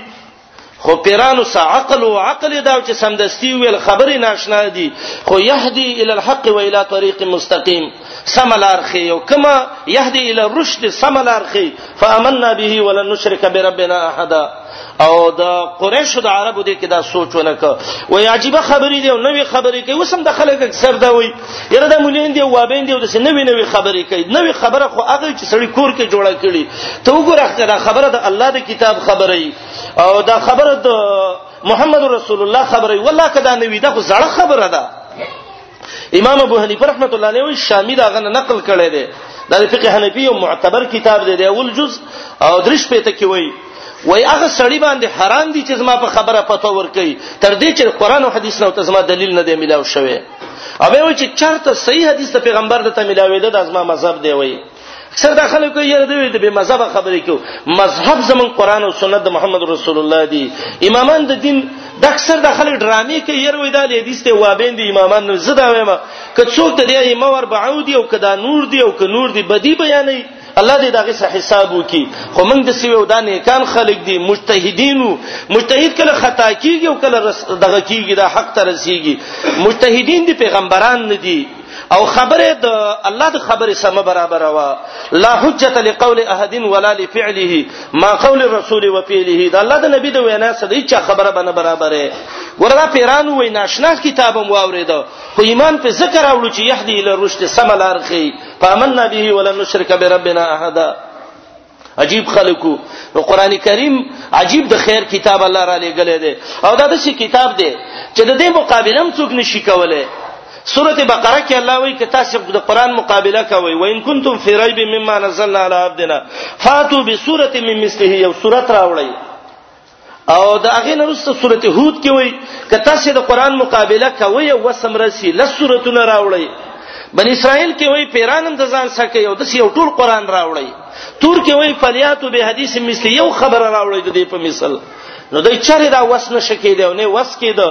خو پیرانو سا عقل او عقل دا چې سمدستي ویل خبرې ناشنا دي خو يهدي الى الحق و الى طريق مستقيم سملار خي او کما يهدي الى الرشد سملار خي فامننا به ولن نشرك بربنا احد او د قریش د عربو دې کې دا سوچونه ک وای عجیب خبرې دي او نوې خبرې کوي وسم د خلک اکثر دا وای یره د مولین دی وابین دی د نوې نوې خبرې کوي نوې خبره خو هغه چې سړی کور کې جوړه کړي ته وګوره دا خبره د الله د کتاب خبره او دا خبره د محمد رسول الله خبره والله کدا نوې دا خو زړه خبره ده امام ابو حنیفه رحمۃ اللہ علیہ شامی دا غنه نقل کړي دی دا فقه حنفی یو معتبر کتاب دی دی اول جز او درش پته کې وایي وای هغه سړی باندې حرام دي چې زما په خبره پتو ور کوي تر دې چې قران او حدیث نو ته زما دلیل نه دی ملاو شوی او به وی چې چرته صحیح حدیث د پیغمبر د تملاوی د ازما مذهب دی وی اکثر دا خلک یې دوی د به مذهب خبرې کو مذهب زمون قران او سنت د محمد رسول الله دی امامان د دین د اکثر د خلک ډرامې کې یې وی دا حدیث ته وابین دی امامان نه زدا وایم که څوک د دې امام ور بعودی او کدا نور دی او ک نور دی بدی بیانې الله دې دغه څه حساب وکي خو موږ د سیو دا نیکان خلق دي مجتهدینو مجتهد کله خطا کیږي او کله دغه کیږي دا حق ته رسیږي مجتهدین دي پیغمبران نه دي او خبره د الله د خبره سم برابر وا لا حجت لقول احد ولا لفعله ما قول الرسول وفعله دا الله د نبی د وینا سره هیڅ خبره بنه برابره وردا پیران وای ناشنا کتابم واوریدو خو ایمان په ذکر اوړو چې یهدی له رشد سم لارخی فامننا به ولن نشرک بربنا احدا عجیب خلکو نو قران کریم عجیب د خیر کتاب الله را لګلې دی او دا د شي کتاب دی چې د دې مقابله هم څوک نشي کولای سوره بقره کې الله وایي چې تاسو د قران مقابله کوئ و ان کنتم فی ریب مما نزلنا علی عبدنا فاتوا بسوره من مثله یو سوره راوړئ او د هغه نرسته سورته هود کې وای ک تاسو د قران مقابله کوي او وسمرسي لس سورتونه راوړي بن اسرائیل کې وای پیرانم د ځان سکه یو د یو ټول قران راوړي تور کې وای فلیاتو به حدیث مثلی یو خبر راوړي د دې په مثال نو د چره دا وس نشه کېده او نه وس کېده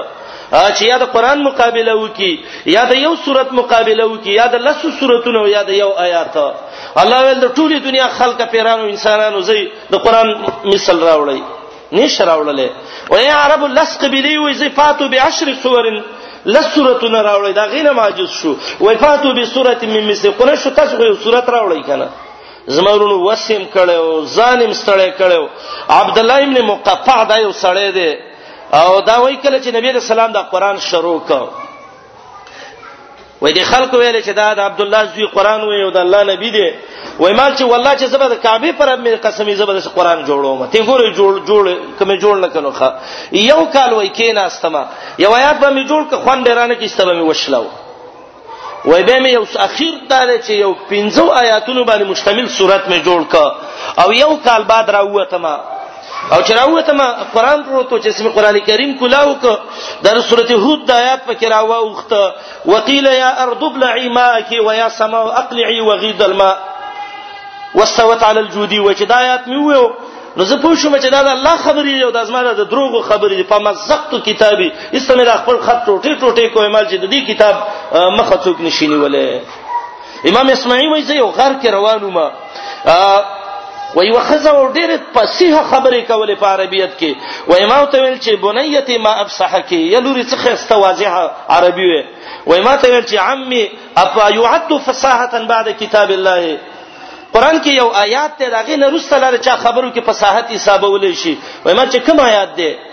چې یا د قران مقابله وکي یا د یو صورت مقابله وکي یا د لسو صورتونو یا د یو آیات الله ول د ټولي دنیا خلک پیرانو انسانانو زی د قران مثال راوړی نشه راوړلې او یا عرب لسق بلی وی زفاتو بعشر صور لسورت نه راوړی دا غینه ماجز شو وفاتو بسورت من مثل قران شو تاسو یو سورت راوړی کنه زمورونو وسیم کړو ظالم ستړی کړو عبد الله ابن مقفع دا یو سړی دی او دا وای کله چې نبی رسول الله دا قران شروع کړ وای دي خلق ویل چې دا د عبد الله زوی قران وای او د الله نبی دی وای مال چې والله چې زبر کعبه پر مې قسمي زبر چې قران جوړوم ته ګورې جوړ جوړ کوم جوړ نه کلو ښا یو کال وای کې نه استما یو آیات به مې جوړ ک خوان ډیرانه کې استما مې وشلو وای به مې یو اخیر دار چې یو پنځو آیاتونو باندې مشتمل صورت مې جوړ ک او یو کال بعد راوته ما او چې راوته ما قران پروتو چې اسم قران کریم کلا وک در سورته هود د آیات پکې راوخته وقيل يا ارض ابلعي ماءك ويا سماء اقلعي وغيض الماء واستوت على الجودي وجه د آیات مې وو نو زه پوه شوم چې دا د الله خبرې دی او د ازمانه د دروغو خبرې دی په مزقت کتابي استمه خپل خط ټوټه ټوټه کومال چې د دې کتاب مخه څوک نشینی ولې امام اسماعیل وایي زه یو غر کې روان وم وای وخزه او ډېر فصیح خبرې کولې په عربیت کې وای ما ته ویل چې بنیته ما افصحک یا لوري څخه است واضحه عربي وي وای ما ته ویل چې عمي افا يعد فصاحه بعد کتاب الله قران کې یو آیات ته داغه نه رسل لري چې خبرو کې فصاحت حسابول شي وای ما چې کوم آیات دی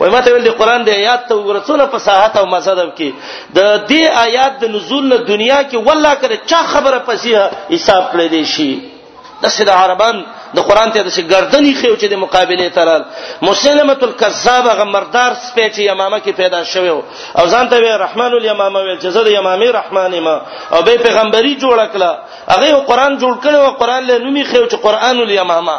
وای ماته ویل د قران د آیات ته ورڅونه فصاحت او مزدب کې د دې آیات د نزول نه دنیا کې والله کړه چا خبره پسیه حساب کړی دی شي د سید عربان د قران ته د سې گردنی خو چې د مقابله ترال مسلمه الکذاب غمردار سپېچ یمامه کې پیدا شوی او ځان ته رحمان الیمامه ویل چې زه د یمامه رحمان ما او به پیغمبري جوړ کړه هغه قران جوړ کړو قران له نومي خو چې قران الیمامه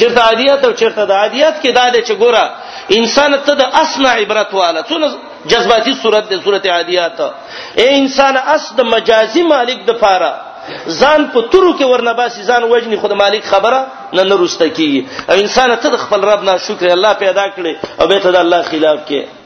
چرته عادیات او چرته د عادیات کې دا د چګورا انسان ته د اسنه عبرت واله څونه جذباتي صورت د صورت عادیات اے انسان اس د مجازي مالک د پاره ځان په تورو کې ورنباسي ځان وجني خود مالک خبره نه نرسته کیږي او انسان ته د خپل رب نه شکر الله پیدا کړي او به ته د الله خلاف کې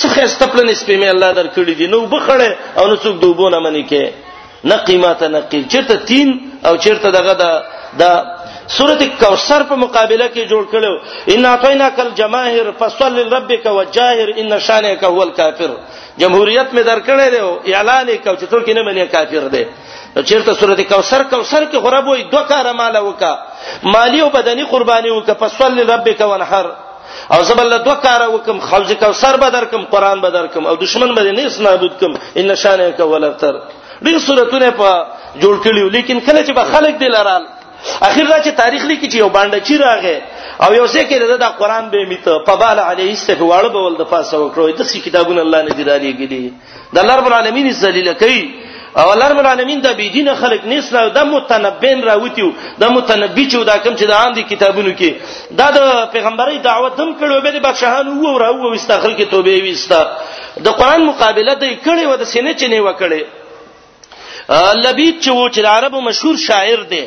څه خسته پلنې سپې مې الله درکړي دي نو بخړې او نو څوک دوبونه منی کې نه قیمته نه قیل چیرته تین او چیرته دغه دا دا سورۃ کوثر په مقابله کې جوړ کړو ان اعطینا کل جماهیر فصل لربک وجاهر ان شانک هو الکافر جمهوریت می درکړې دی اعلان وکاو چې څوک نه منی کافر دی نو چیرته سورته کوثر کوثر کې خراب وي دوه کار مال وکا مالی او بدني قرباني وکا فصل لربک وانحر او زبل له دوه کار وکم حوض کوثر به درکم قران به درکم او دشمن به نه اس نابود کم ان شانه ک ولتر ډیر صورتونه په جوړ کړیو لیکن کله چې به خلک دل رال اخر دا چې تاریخ لیکي چې یو باندې چی راغې او یو څه کې دا قران به میته په بال علیه السلام واړه بول د پاسه وکړو د څه کتابونه الله نه دی را لېګلی د الله رب العالمین ذلیل کوي او الله رب العالمین د بی دین خلق نسل او د متنبین راوتیو د متنبی چې دا کم چې د عام دي کتابونو کې دا د پیغمبري دعوت هم کړو به د بادشاهانو وو راو وستا خلک توبه وستا د قران مقابله د کړي و د سینې چې نه وکړي لبید چې و چې د عربو مشهور شاعر دی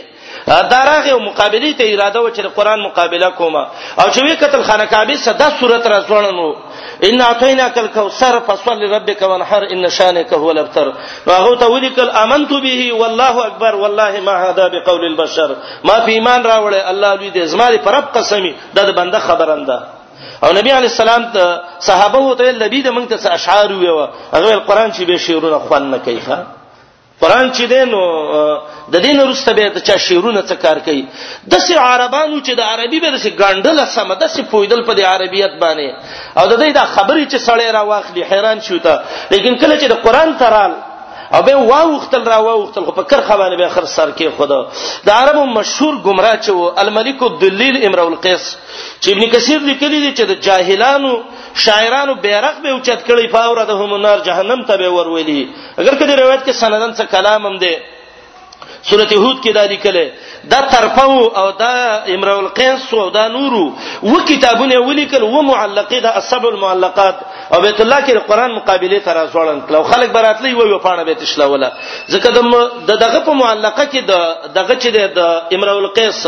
دا راغه او مقابله ته اراده و چې قرآن مقابله کومه او چې وی قتل خانه کعبه صدا صورت را ځوړنو ان اعطینا کل کوثر فصل لربک وانحر ان شانک هو الابتر هغه ته ولیکل امنت به والله اکبر والله ما هذا بقول البشر ما په ایمان راوړل الله لوی دې زما پر رب قسمی دا د بنده خبرنده او نبی علی السلام ته صحابه وته نبی د موږ ته اشعار ویو هغه قرآن چې به شعرونه خوان نه کوي ښا قرآن چې دینو د دین وروسته به د چا شعرونه څه کار کوي د سي عربانو چې د عربي به د سي ګاندل سم د سي پویدل په د عربیت باندې او د دې د خبرې چې سړی را واخلي حیران شو ته لیکن کله چې د قرآن ترال او به واوختل را واوختل خو په کر خوانه به خر سر کې خدا د عربو مشهور گمراه چې الملک الدلیل امرؤ القیس چې ابن کثیر لیکلی دی چې د جاهلانو شاعرانو بیرغ به اوچت کړي فاور د هم نار جهنم ته به ورولي اگر کله روایت کې سندن څخه کلام هم دی سورته هود کې دا لیکل دا طرفه او دا امرؤ القیس او دا نورو و کتابونه ولیکل و معلقه دا السبع المعلقات او بیت الله کې قرآن مقابله تر ازوړن کلو خلک براتلی و یو پاڼه بیت شلوله ځکه د دغه په معلقه کې د دغه چې د امرؤ القیس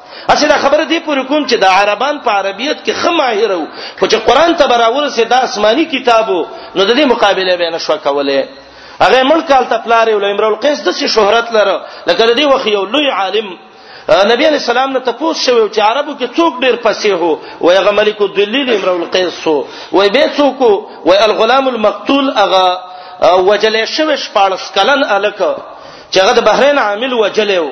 اسی دا خبره دی پورې کوم چې د عربان په عربیت کې خماهر وو خو چې قران ته براول سي دا آسماني کتابو نو د دې مقابله به نشو کوله هغه ملک آل تپلار ول امرؤ القیس د شهرت لره لکه د دې وخت یو لوی عالم نبی علی السلام نه تاسو شوی چې عربو کې څوک ډیر فصیح وو وای هغه ملک الدلیل امرؤ القیس وو وای به څوک وای الغلام المقتول هغه وجلې شوی شپارس کلن الک چې هغه د بحرین عامل وجلې وو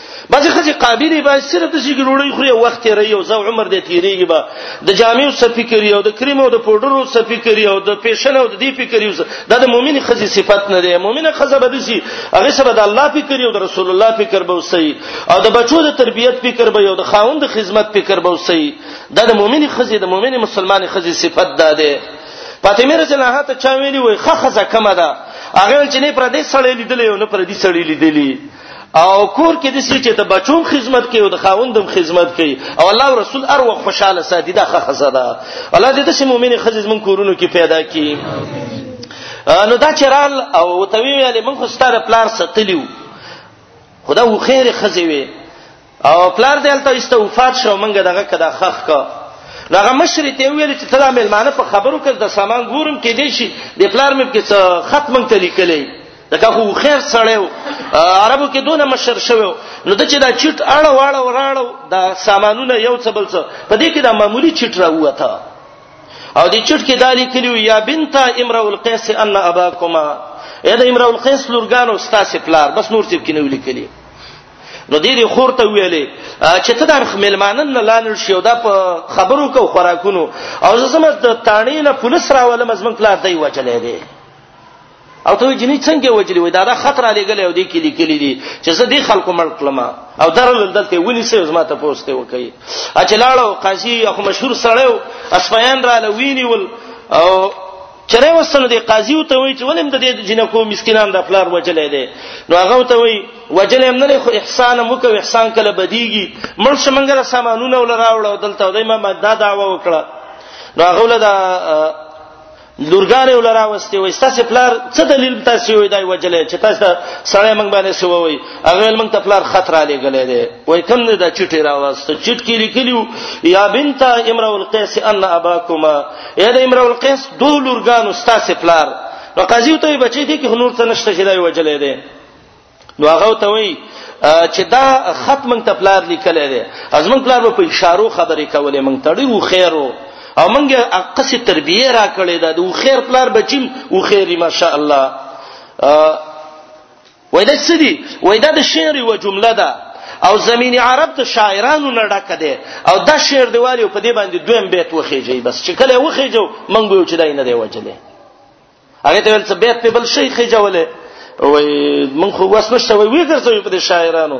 بعضې ښځې قابلې به صرف داسې ګروړۍ خوري او وخت تېروي او زه عمر دی تېرېږي به د جامعو څه فکري او د کریم او د پوډرو څه فکري او د پیشن او د دې فکري دا د مؤمن ښځې صفت نه دی مؤمنه ښځه به داسې هغې سره د الله فکري او د رسول الله فکر به وسي او د بچو د تربیت فکر به او د خاوند د خدمت فکر به وسي دا د مؤمن ښځې د مؤمن مسلمان ښځې صفت ده ده فاطمه رضی الله عنها ته چا ویلی وای خه خزه کمه ده هغه چې نه پر دې سړی لیدلې او نه پر دې سړی لیدلې او کور کې د سې چې د بچوم خدمت کوي او د خاوندم خدمت کوي او الله او رسول ار وخت خوشاله ساتي دا ښه خزه ده الله دې د سې مؤمنې خزې زمون کورونو کې پیدا کړي نو دا چرال او توی ویلې من خو ستاره پلار ستلیو خدا و خیر خزه وي او پلار دې هلته ایسته وفات شو مونږ دغه کدا خخ کا دغه مشر ته ویل چې تدا ملمانه په خبرو کې د سامان ګورم کې دی شي د پلار مې کې خط مونږ ته لیکلې دغه خو خیر سره عربو کې دونه مشر شوی نو د چې دا چټ اړه واړه وراړه دا سامانونه یو څه بل څه په دې کې دا معمولی چټ راوته او دې چټ کې دالی کلیو یا بنت امرؤ القیس ان اباکما اې د امرؤ القیس لورګانو ستاسو پلار بس نور څه کې نو لیکلی نو دې دې خور ته ویلې چې ته د ملمانن نه لانل شي او دا په خبرو کو خوراکونو او زما د تانی نه پولیس راولم زمون پلار دی وجلې دی او ته جنې څنګه وجلې وې دا د خطر علی ګلې او دې کې لیکلې دي چې زه دې خلکو مړ کړم او درل دلته ونی سه زما ته پوسټه وکي اچلاړو قاضي اخو مشهور سړیو اسفیان را لوینی ول او چرای وسنه دی قاضي وته وی چې ولیم د دې جنکو مسکینان د پلار وجلې دی نو هغه وته وی وجلې نه خو احسان مو کو احسان کله بدیږي مړ شمنګره سامانونه ول راوړل دلته دای ما دا دعوه وکړه نو هغه ول دا لورګانې ول راوستي وي تاسو پلار څه دلیل تاسو وي دای وجلې چې تاسو سړی منګ باندې سو وي هغه منګ ته پلار خطر علی غلې دی وای کم نه دا چټي راوست چټ کې لیکلیو یا بنت امرؤ القیس ان اباکما یا د امرؤ القیس دو لورګانو ستاسو پلار نو قاضي ته بچی دي کې نور څه نشته چې دا وجلې ده نو هغه ته وایي چې دا خط مونږ ته پلار لیکل دی از مونږ پلار په اشارو خبرې کولې مونږ ته ډیرو خیرو او مونږ قصې تربیه را کړې ده د خیر پلار بچیم او خیری ماشاء الله وای دا څه دي وای دا د شعر یو جمله ده او زمینی عرب ته شاعرانو نه ډکه ده او دا شعر دی والی په دې باندې دویم بیت وخیږي بس چې کله وخیږو مونږ به چې دای نه دی وجلې هغه ته ول څه بیت په بل شي خیجولې وای مونږ خو وسنشته وای وی ګرځوي په دې شاعرانو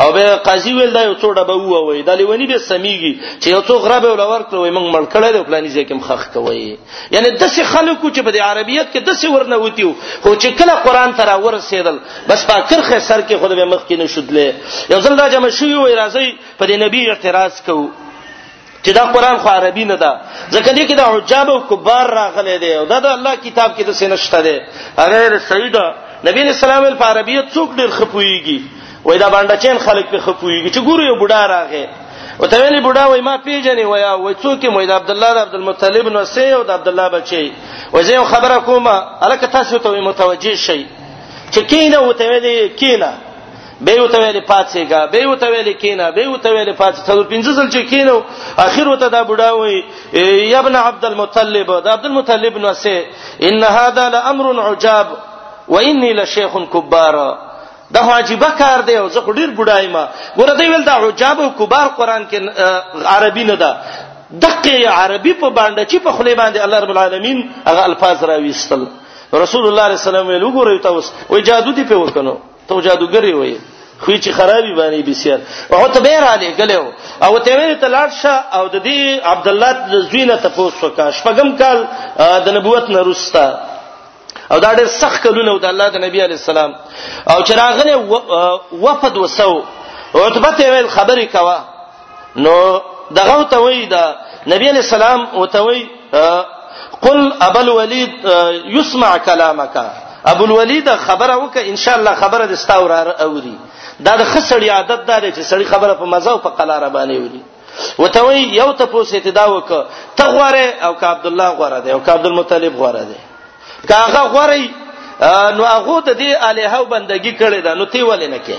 او به قاضي ویل دا یو څو ډبه وو وای دا لیونی به سميږي چې یو څو غرب ولا ورکړ وای موږ مړ کړه دی پلاني ځکه هم خخ کوي یعنی د څه خلکو چې په عربیت کې د څه ورنه وتیو خو چې کله قران ترا ورسېدل بس په کرخه سر کې خود به مخ کې نشودلې یو ځل دا جمع شوی وای راځي په نبی اعتراض کوو چې دا قران خو عربي نه ده ځکه دې کې دا حجاب او کبار راغلي دي او دا د الله کتاب کې د سینشته دي غیر سیدا نبی رسول الله په عربیت څوک ډیر خپويږي وای دا باندې چین خلک په خپويږي چې ګورو یو بډا راغی او ته ویلې بډا وای ما پیژنې وای وای څوک مې د عبد الله د عبد المطلب نو سه او د عبد الله بچي وای زه خبره کومه الکه تاسو ته متوجي شي چې کینه وته ویلې کینه به یو ته ویلې پاتېګا به یو ته ویلې کینا به یو ته ویلې پاتې څلور پنځه ځل چې کینو اخر وته دا بډا وای یا ابن عبد المطلب دا عبد المطلب نو سه ان هذا لامر عجاب واني لشيخ كبار دا واجب کار دی او زه ډیر بډای ما ګوره دی ویل دا عجاب او کبار قران کې عربي نه ده دقه عربي په باندې چې په خلی باندې الله رب العالمین هغه الفاظ راويستل رسول الله صلی الله علیه وسلم ویل وګورئ تاسو وای جادو دی په وکنو ته جادوګری وې خو چې خرابي باندې بسیر او ته به را لګلو او ته ویل ته لاړ شه او د دې عبد الله زوینه تاسو وکا شپږم کال د نبوت نه روستا او دا ډېر سخت کلونه او د الله د نبی علی السلام او چې راغله وفد وسو او ته به ویل خبرې کوا نو دغه ته وی دا نبی علی السلام او ته وی قل ابو الولید يسمع كلامك ابو الولید خبره وک ان شاء الله خبره د استاور اوري دا د خسړی عادت دار چې سړی خبره په مزه او په قلاره باندې وری وته وی یو ته پوسې ته دا وک ته غواره او ک عبد الله غواره دی او ک عبد المطلب غواره دی کاغه غوړی نو هغه ته دی الها بندگی کړی دا نو تی ولې نه کې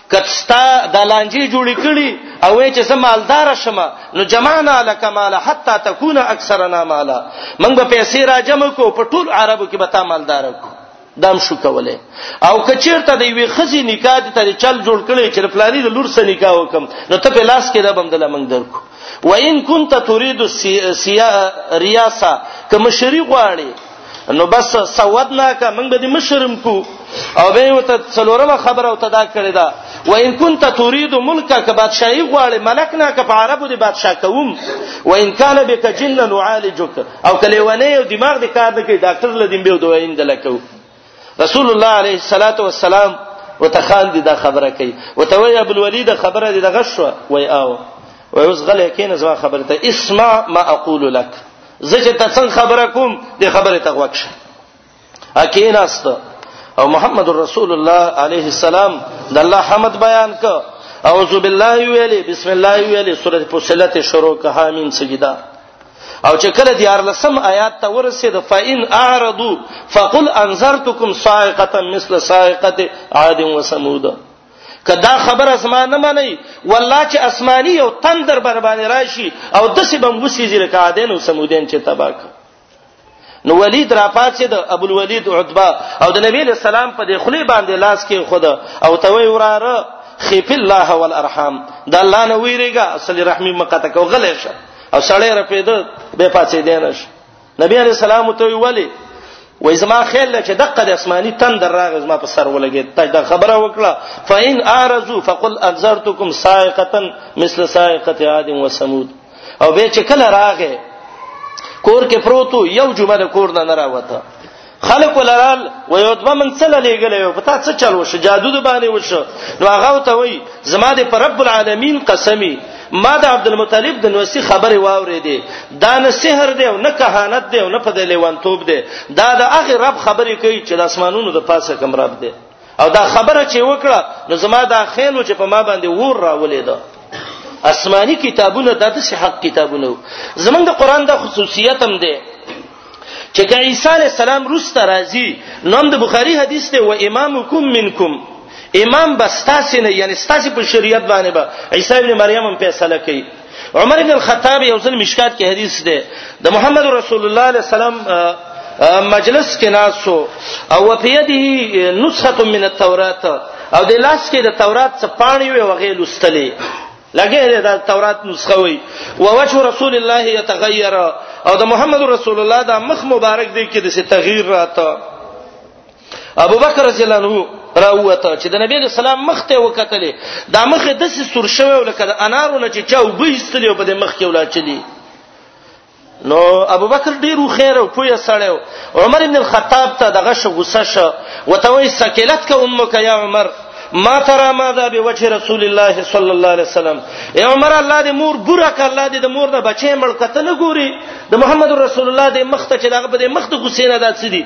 کتستا د لانجې جوړې کړي او وای چې زه مالدار شم نو جمعنا لك مال حتا تكون اکثرنا مالا موږ به پیسې را جمع کو په ټول عربو کې به تا مالدار کو دام شو کوله او کچیرته د یوې خزي نکاح ته چل جوړ کړي چې پلاني د لور سره نکاح وکم نو ته په لاس کې ربم د لمنګ درکو وان كنت تريد السياسه کمشري غواړي نو بس سودناک موږ به دې مشرم کو او به یو ته څلورمه خبره او تدا کړی دا و ان كنت تريد ملکا ک بادشاہي غواړي ملکنا ک په عربو دې بادشاہ کوم و ان كان بك جن نعالجك او کله ونه یو دماغ دې کار نه کوي ډاکټر لدیم به دوه اند لکو رسول الله عليه الصلاه والسلام وتخان دي دا خبره کوي وتوي ابو الوليد خبره دي دغه شو وای او وای اوس غلې کین زما خبره ته اسمع ما اقول لك زه چې ته څنګه خبره کوم د خبره ته وکشه اکیناست او محمد رسول الله علیه السلام د الله حمد بیان ک اعوذ بالله ویلی بسم الله ویلی سوره فصلت شروع که حامین سجدا او چې کله دیار لسم آیات ته ورسید فإن اعرضوا فقل انذرتكم صاعقه مثل صاعقه عاد وثمود که دا خبر اسمان نه منئ والله چې اسماني یو تندر بر باندې راشي او د څه بم وسی زیر کا دین او سمودین چې تباک نو ولید را پاتې د ابو الولید عتبه او د نبی له سلام په دې خلی باندې لاس کې خود او توي وراره خیف الله والارحام د الله نه ویریږه اصل رحمی مقته کو غلې شه او سړی رپیده به پاتې دینش نبی علی السلام ته ویلي وای زما خیال چې دقه د اسماني تندر راغ زما په سر ولګید ته دا خبره وکړه فإن ارزو فقل انذرتكم سائقه مثل سائقه عاد و ثمود او به چې کله راغې کور کې پروتو یو جمعه د کور نه راوته خلق ولرال و یو دوه من څه لېګلې یو پتا څه چل وشو جادو د باندې وشو نو هغه ته وای زما د پر رب العالمین قسمی ما د عبد المطلب د نوسی خبره واورې دي دا نه سحر دی او نه کهانت دی او نه په دلیوانتوب دی دا د هغه رب خبرې کوي چې د اسمانونو د پاسه کم رب دی او دا خبره چې وکړه نو زما دا خیلو چې په ما باندې ور راولې ده آسماني کتابونه د دې حق کتابونه زمونږ د قران د خصوصیت هم ده چې که عیسی علی السلام روس ترازی نو د بخاری حدیث ته و امامکم منکم امام بستاسینه یعنی ستاسو په شریعت باندې به با عیسی ابن مریم هم فیصله کوي عمر بن الخطاب یو ځل مشکات کې حدیث ده د محمد رسول الله علیه السلام مجلس کې ناسو او په یده نسخه من التوراۃ او د لاس کې د تورات څخه پاڼې وي وغه لستلې لګې د تورات نسخه وي او وجه رسول الله يتغير او د محمد رسول الله د مخ مبارک دی کې د تغییر راته ابو بکر رضی الله عنه راوته چې د نبی له سلام مخ ته وکتلې دا مخ د سې سور شوی ولکه د انارو نه چې چا وبېستلې او په دې مخ کې ولا چلی نو ابو بکر ډیرو خیر او پویا سړیو عمر ابن الخطاب ته دغه شو غصه شو وتوي سکیلت ک امک یا عمر ما ترى ماذا بوجه رسول الله صلى الله عليه وسلم اے عمر الله دې مور ګره ک الله دې د مور نه بچې مړ کته نه ګوري د محمد رسول الله دې مخ ته چې دغه په دې مخ ته غصې نه دات سدي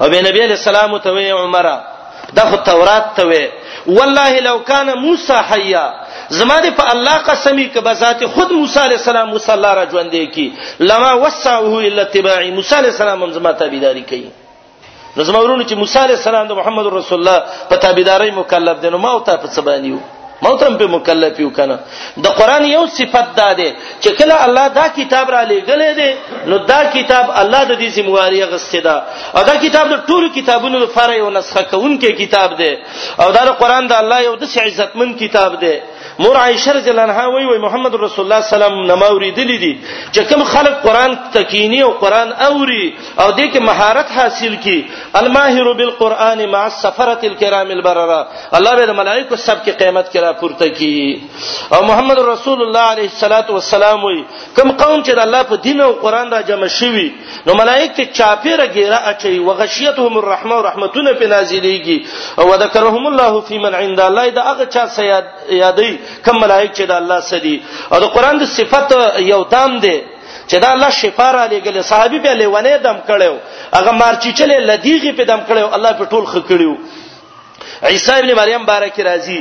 او به نبی علیہ السلام ته وی عمره دا خو تورات ته وی والله لو کان موسی حیا زما دې په الله قسمی ک به ذات خود موسی علیہ السلام موسی الله را ژوند کی لما وسعه الا اتباع موسی علیہ السلام هم زما تابعداري کوي نو زما ورونه چې موسی علیہ السلام د محمد رسول الله په تابعداري مکلف دي نو ما او ته په څه باندې موتم په مکلف یو کنه د قران یو صفت دا ده چې کله الله دا کتاب را لېګلې ده نو دا کتاب الله د دې ذمہواری غسته ده او دا کتاب د ټولو کتابونو لپاره یو نسخه کوونکی کتاب ده او دا د قران د الله یو د عزتمن کتاب ده مور عائشه رضی الله عنها وی وی محمد رسول الله سلام نماوري دلی دي چې کوم خلک قران تکینی او قران اوري او دې کې مهارت حاصل کی الماهر بالقران مع السفره الكرام البرره الله به د ملائکه سب کې قیامت کې را پورته کی او محمد رسول الله علیه الصلاۃ والسلام وی کوم قوم چې د الله په دین او قران را جمع شوی نو ملائکه ته چاپیره ګیره اچي وغشیتهم الرحمه او رحمتونه په نازلېږي او ذکرهم الله فی من عند الله دا هغه چا سیاد یادې کوم ملائکه چې د الله سدي او د قران د صفت یو دام دی چې دا الله شفا را لګل صحابي په لیونه دم کړو هغه مارچی چلې لدیږي په دم کړو الله په ټول خکړیو عیسی ابن مریم بارک راځي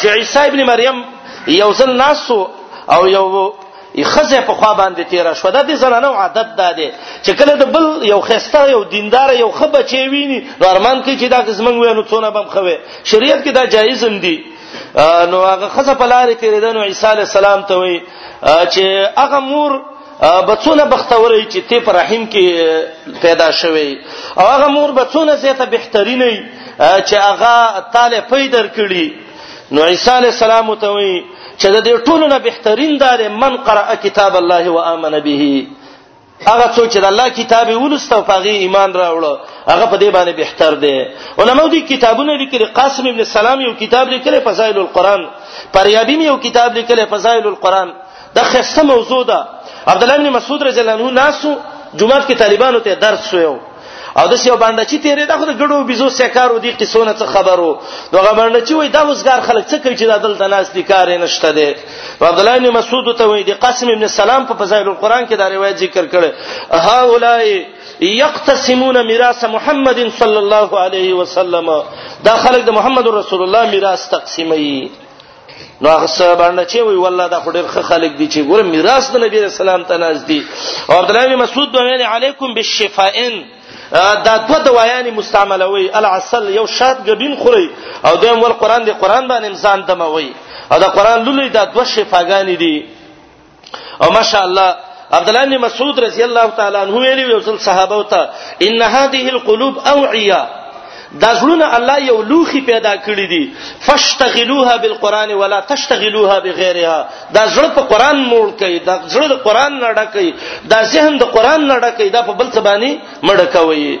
چې عیسی ابن مریم یو ځل ناسو او یو خزه په خوا باندې تیر شو دا د زنانو عادت ده دي چې کله د بل یو خسته یو دیندار یو خبه چي ویني نورمان کې چې دا زمنګ وینو څونه بم خوي شریعت کې دا جایز هم دي نو هغه خزه په لار کې ردن عیسی علی السلام ته وي چې هغه مور بچونه بختوري چې ته په رحم کې پیدا شوی او هغه مور بچونه زیاته بهترینه چې هغه تاله پیدا کړی نو عیسی علی السلام ته وی چې د دې ټولو نه بهترین دار من قرأ کتاب الله و امن به هغه څوک چې د الله کتاب ولسته او هغه ایمان راوړ هغه په دې باندې بهتر دی علماء دي کتابونه لیکلي قاسم ابن سلام یو کتاب لیکلی فضائل القرآن پریابین یو کتاب لیکلی فضائل القرآن دا خسته موضوع ده عبد الله بن مسعود رضی الله عنه ناسو جمعات کې طالبانو ته درس شویو او د سیو باندې چې تیرې دا خو د ګړو بيزو سکارو دي قصو نه څه خبرو دغه باندې چې وای دا وزګار خلک څه کوي چې د عدالت ناس دي کار نه شته دي عبد الله بن مسعود ته وای دي قاسم ابن سلام په فضائل القرآن کې دا روایت ذکر کړي ها اولای یقتسمون میراث محمد صلی الله علیه وسلم دا خلک د محمد رسول الله میراث تقسیموي نو هغه صاحب باندې چې وی والله دا خو ډېر ښه خلک دي چې ګوره میراث د نبی رسول الله ته ناز دي او عبد الله بن مسعود به ویل علیکم بالشفائن دا دوه دوایان مستعمله وي العسل یو شات غبین خوري او دویم ول قران دی قران باندې انسان دموي او دا قران لولې دا دوه شفاګانی دي او ماشاء الله عبد الله بن مسعود رضی الله تعالی عنہ ویلی یو ځل صحابه ته ان هذه القلوب اوعیا دا زړونه الله یو لوخي پیدا کړی دي فاشتغلوها بالقران ولا تشتغلوها بغیرها دا زړه په قران موړ کوي دا زړه د قران نه ډکې دا ذهن د قران نه ډکې دا په بل څه باندې مړ کوي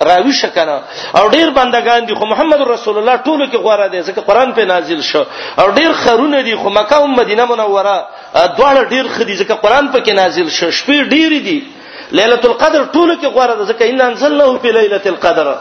راوی شکنه او ډیر بندگان دي خو محمد رسول الله ټولو کې غواره دي ځکه قران په نازل شو او ډیر خرونه دي خو مکه او مدینه منوره دواړه ډیر خدي ځکه قران په کې نازل شو شپې ډیر دي ليله القدر ټولو کې غواره ده ځکه ان انزلناه په ليله القدر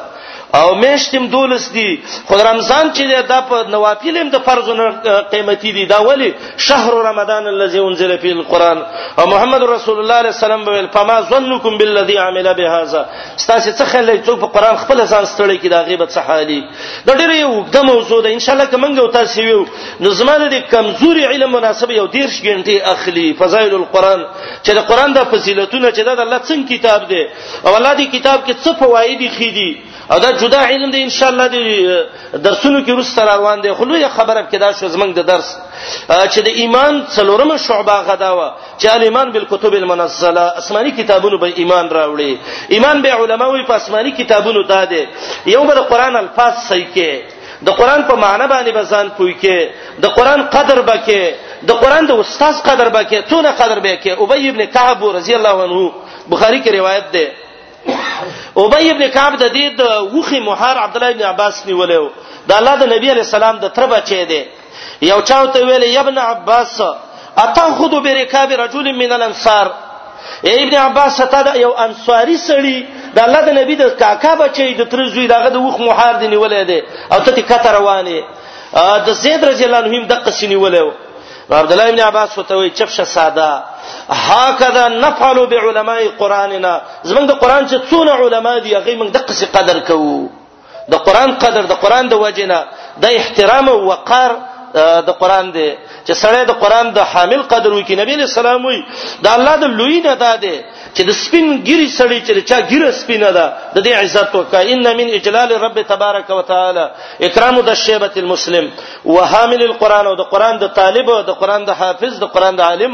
او میشتم دولس دي خو رمضان چې دا په نوافل هم د فرضونو قیمتي دي دا ولی شهر رمضان الذي انزل فيه القران او محمد رسول الله صلی الله علیه وسلم ویل فما ظنكم بالذي عمل بهذا ستاسو څه خیال لري څوک په قران خپل ځان ستړی کی دا غیبت څه حالي دا ډیره یو د موضوع ده ان شاء الله که موږ او تاسو یو نو زمانه د کمزوري علم مناسب یو دیرش غنټه اخلي فضائل القرآن چې د قران د فضیلتونه چې د الله څنګه کتاب دی او الله دی کتاب کې څه فواید خېدي او دا جدا علم دی ان شاء الله دی درسونو کې روس روان دی خو لوی خبره کې دا شو زمنګ د درس چې د ایمان څلورمه شعبه غداوه چې ایمان بالکتب المنزله آسماني کتابونو به ایمان راوړي ایمان به علماوی په آسماني کتابونو داده یو بل قران الفاظ صحیح کې د قران په معنی باندې بزان پوي کې د قران قدر بکې د قران د استاد قدر بکې څونه قدر بکې ابي ابن کعب رضی الله عنه بخاری کې روایت ده ابي ابن کعب د دې د وخي محار عبد الله ابن عباس نیولیو د الله د نبی علی السلام د تر بچی دی یو چا ته ویل یا ابن عباس اتاخذ برکاب رجل من الانصار ای ابن عباس ته دا یو انصاری سړی د الله د نبی د کاکا بچی د تر زوی دغه د وخ محار دی نیولې دی او ته کته روانه د زید رضی الله عنه هم د قصې نیولې عبد الله ابن عباس وته وی چپ شه ساده هکذا نفعل بعلماء قراننا زمنګ د قران چې څونه علما دي هغه موږ د قصې قدر کوو د قران قدر د قران د وجنه د احترام او وقار د قران دی چې سړی د قران د حامل قدر وکي نبی له سلام وي د الله د لوی نه دا دی چې د سپین ګری سړی چې چا ګیره سپینه ده د دې عزت وکا ان من اجلال رب تبارک وتعالى اکرام د شیبه المسلم وحامل القران او د قران د طالب او د قران د حافظ د قران د عالم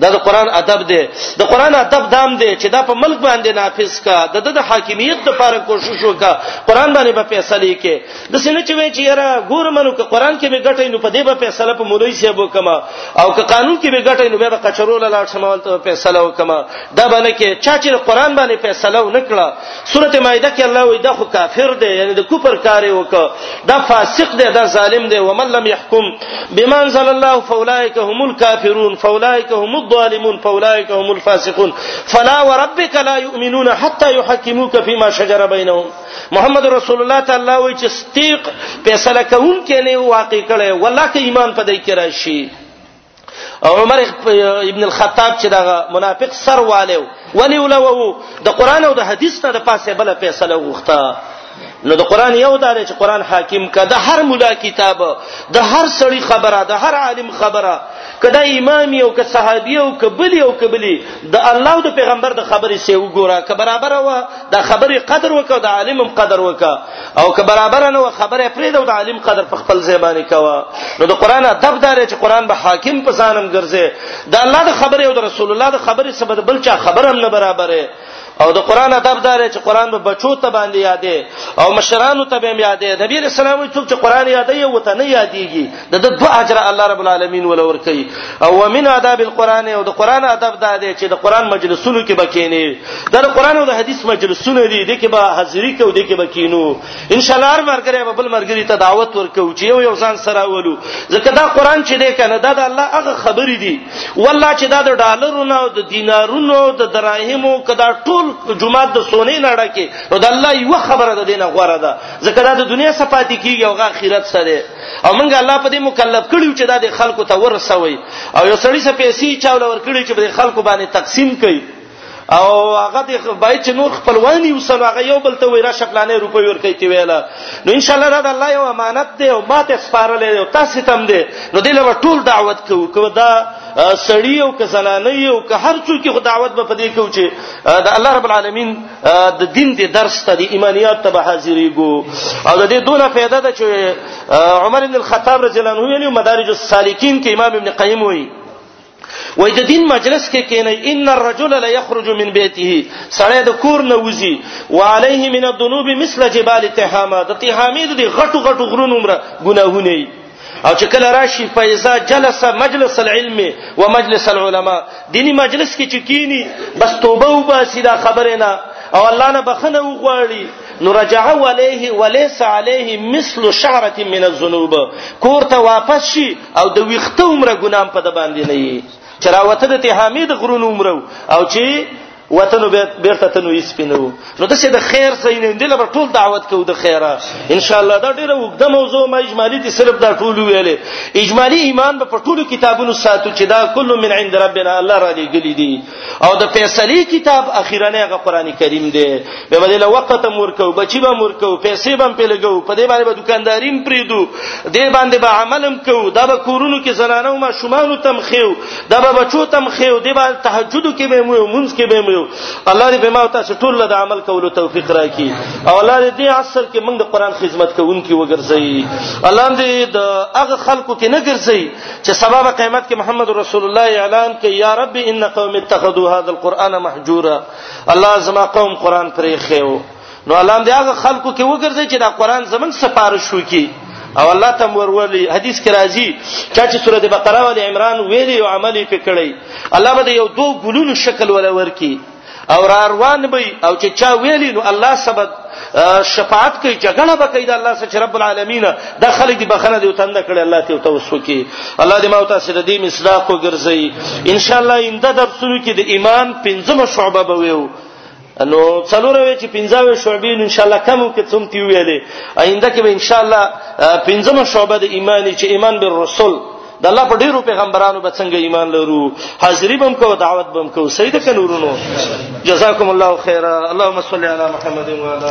دا د قران ادب دی د قران ادب دام دی چې دا په ملک باندې نافذ کا د د حاکمیت لپاره کوشش وکا قران باندې به فیصله کې د سینې چې وی چې یاره ګور منو که قران کې به ګټې نو په دې به فیصله په مولوی سی بو کما او که قانون کې به ګټې نو به قچرول لاړ شمال ته فیصله وکما دا باندې کې چا چې قران باندې فیصله ونکړه سورت مائده کې الله وی دا خو کافر دی یعنی د کوپر کار وکړه دا فاسق دی دا ظالم دی ومن لم يحكم بما انزل الله فاولئك هم الكافرون فاولئك هم الظالمون فاولئك هم الفاسقون فلا وربك لا يؤمنون حتى يحكموك فيما شجر بينهم محمد رسول الله تعالی وی چې ستیق فیصله کوونکې نه واقع کړي والله کې ایمان پدې کې راشي عمر ابن الخطاب چې دا منافق سر والو ولی ولو د قران او د حدیث نه د پاسه بل فیصله وغوښته نو د قران یو دار چې قران حاکم کده هر مولا کتاب د هر سړی خبره د هر عالم خبره کدا امام یو ک صحابي او کبل یو کبلی د الله او د پیغمبر د خبرې سی وګوره ک برابر و د خبرې قدر وکړه د عالم قدر وکړه او که برابر نه خبره پرې د عالم قدر په خپل ځای باندې کوا نو د قران ادب دار چې قران به حاکم په ځانم ګرځي د الله د خبره او د رسول الله د خبره سبب بل چا خبره هم نه برابره او د قران ادب دار چې قران به بچو ته باندې یادې او مشرانو ته به یادې نبی رسول الله څوک چې قران یادې یو ته نه یادېږي د د دوه اجر الله رب العالمین ول ور کوي او ومن آداب القرآن او د قرآن ادب دا دی چې د قرآن مجلسونو کې بکینی دا د قرآن او د حدیث مجلسونه دي د کې به حاضری کو د کې بکینو ان شاء الله هر مرګره به بل مرګری ته دعوت ورکو چې یو یو ځان سره ولو ځکه دا قرآن چې دی کنه دا د الله هغه خبرې دي والله چې دا د ډالرونو او د دینارونو او د دراهمو کدا ټول جمعه د سونې نړه کې او د الله یو خبره ده دینه غوړه ده ځکه دا د دنیا صفاتی کیږي او غا اخرت سره او موږ الله په دې مکلف کړیو چې دا د خلکو ته ورسوي او یو سړی څه پیسې چاول ورکړي چې د خلکو باندې تقسیم کړي او هغه د باید چې نور خپلوانی وسل هغه یو بل ته ویرا شپلانې روپۍ ورکړي تی ویلا نو ان شاء الله دا الله یو امانت دی او ماته سپارلې او تاسو تم دی نو دې لور ټول دعوت کوو کوو دا سړی او که زنانه یو که هر څوک خو دعوت به پدې کوي چې د الله رب العالمین د دین د درس ته د ایمانیات ته به حاضرېږو او د دې دونه پیدا ده چې عمر بن الخطاب رضی الله عنه ویلي مدارج السالکین کې امام ابن قیم وایي وای د دین مجلس کې کینې ان الرجل لا یخرج من بیته سړی د کور نه وځي وعليه من الذنوب مثل جبال تهامه د تهامه د غټو غټو غرونو عمره ګناهونه او چې کله راشي فیضا جلس مجلس العلم و مجلس العلماء دینی مجلس کې چکینی بس توبه و باسی دا خبره نه او الله نه بخنه وغواړي نو رجع عليه وليس عليه مثل شعره من الذنوب کوړه واپس شي او د ویخته عمره ګنام په د باندې نه چراوته د تهامید غرون عمره او چې وطن بیرته تنو یې سپینو نو د څه د خیر ځای نه دی لبر ټول دعوت کوو د خیره ان شاء الله دا ډیره وګړه موضوع ما اجمالی دي صرف دا ټول ویلې اجمالی ایمان په ټولو کتابونو ساتو چې دا کله من عند ربنا الله را لګلی دي او د فیصله کتاب اخیرانه غ قران کریم دی به بدله وخت مور کو بچی به مور کو پیسې به په لګو په دې باندې به دکانداریم پریدو دې باندې به عملم کو دا به کورونو کې زنانه او ما شومان تم خيو دا به بچو تم خيو دی به تهجد کې به مو منځ کې به مو الله دې به ما تاسو ټول له عمل کولو توفیق راکړي او الله دې دې عصر کې موږ د قران خدمت کوونکي وګرځي الله دې د هغه خلکو کې نه ګرځي چې سبب قیامت کې محمد رسول الله اعلان کوي یا رب ان قوم اتخذوا هذا القران محجورا الله زما قوم قران پرې خيو نو الله دې هغه خلکو کې وګرځي چې دا قران زمنګ سفارش وکي او الله تم ورولي حدیث کې راځي چې چې سورته بقره او عمران ویلي او عملي پکړي الله به یو دوه ګلونو شکل ولا ورکي او را روان به او چې چا ویلي نو الله سبب شفاعت کوي جګړه به کوي د الله سره رب العالمین د خلک دی بخنه دی وتند کړي الله ته توسو کی الله دې ما او تاسو د دې مصداق وګرځي ان شاء الله انده درسونو کې د ایمان پنځمه شعبه به ویو نو څلور وی چې پنځاوي شعبې ان شاء الله کمو کې څوم تی ویلې آینده کې به ان شاء الله پنځمه شعبه د ایمانی چې ایمان بر رسول د الله په ډیرو پیغمبرانو به څنګه ایمان لرو حاضری بم کو دعوت بم کو سید کنورونو جزاکم الله خیره اللهم صل علی محمد و علی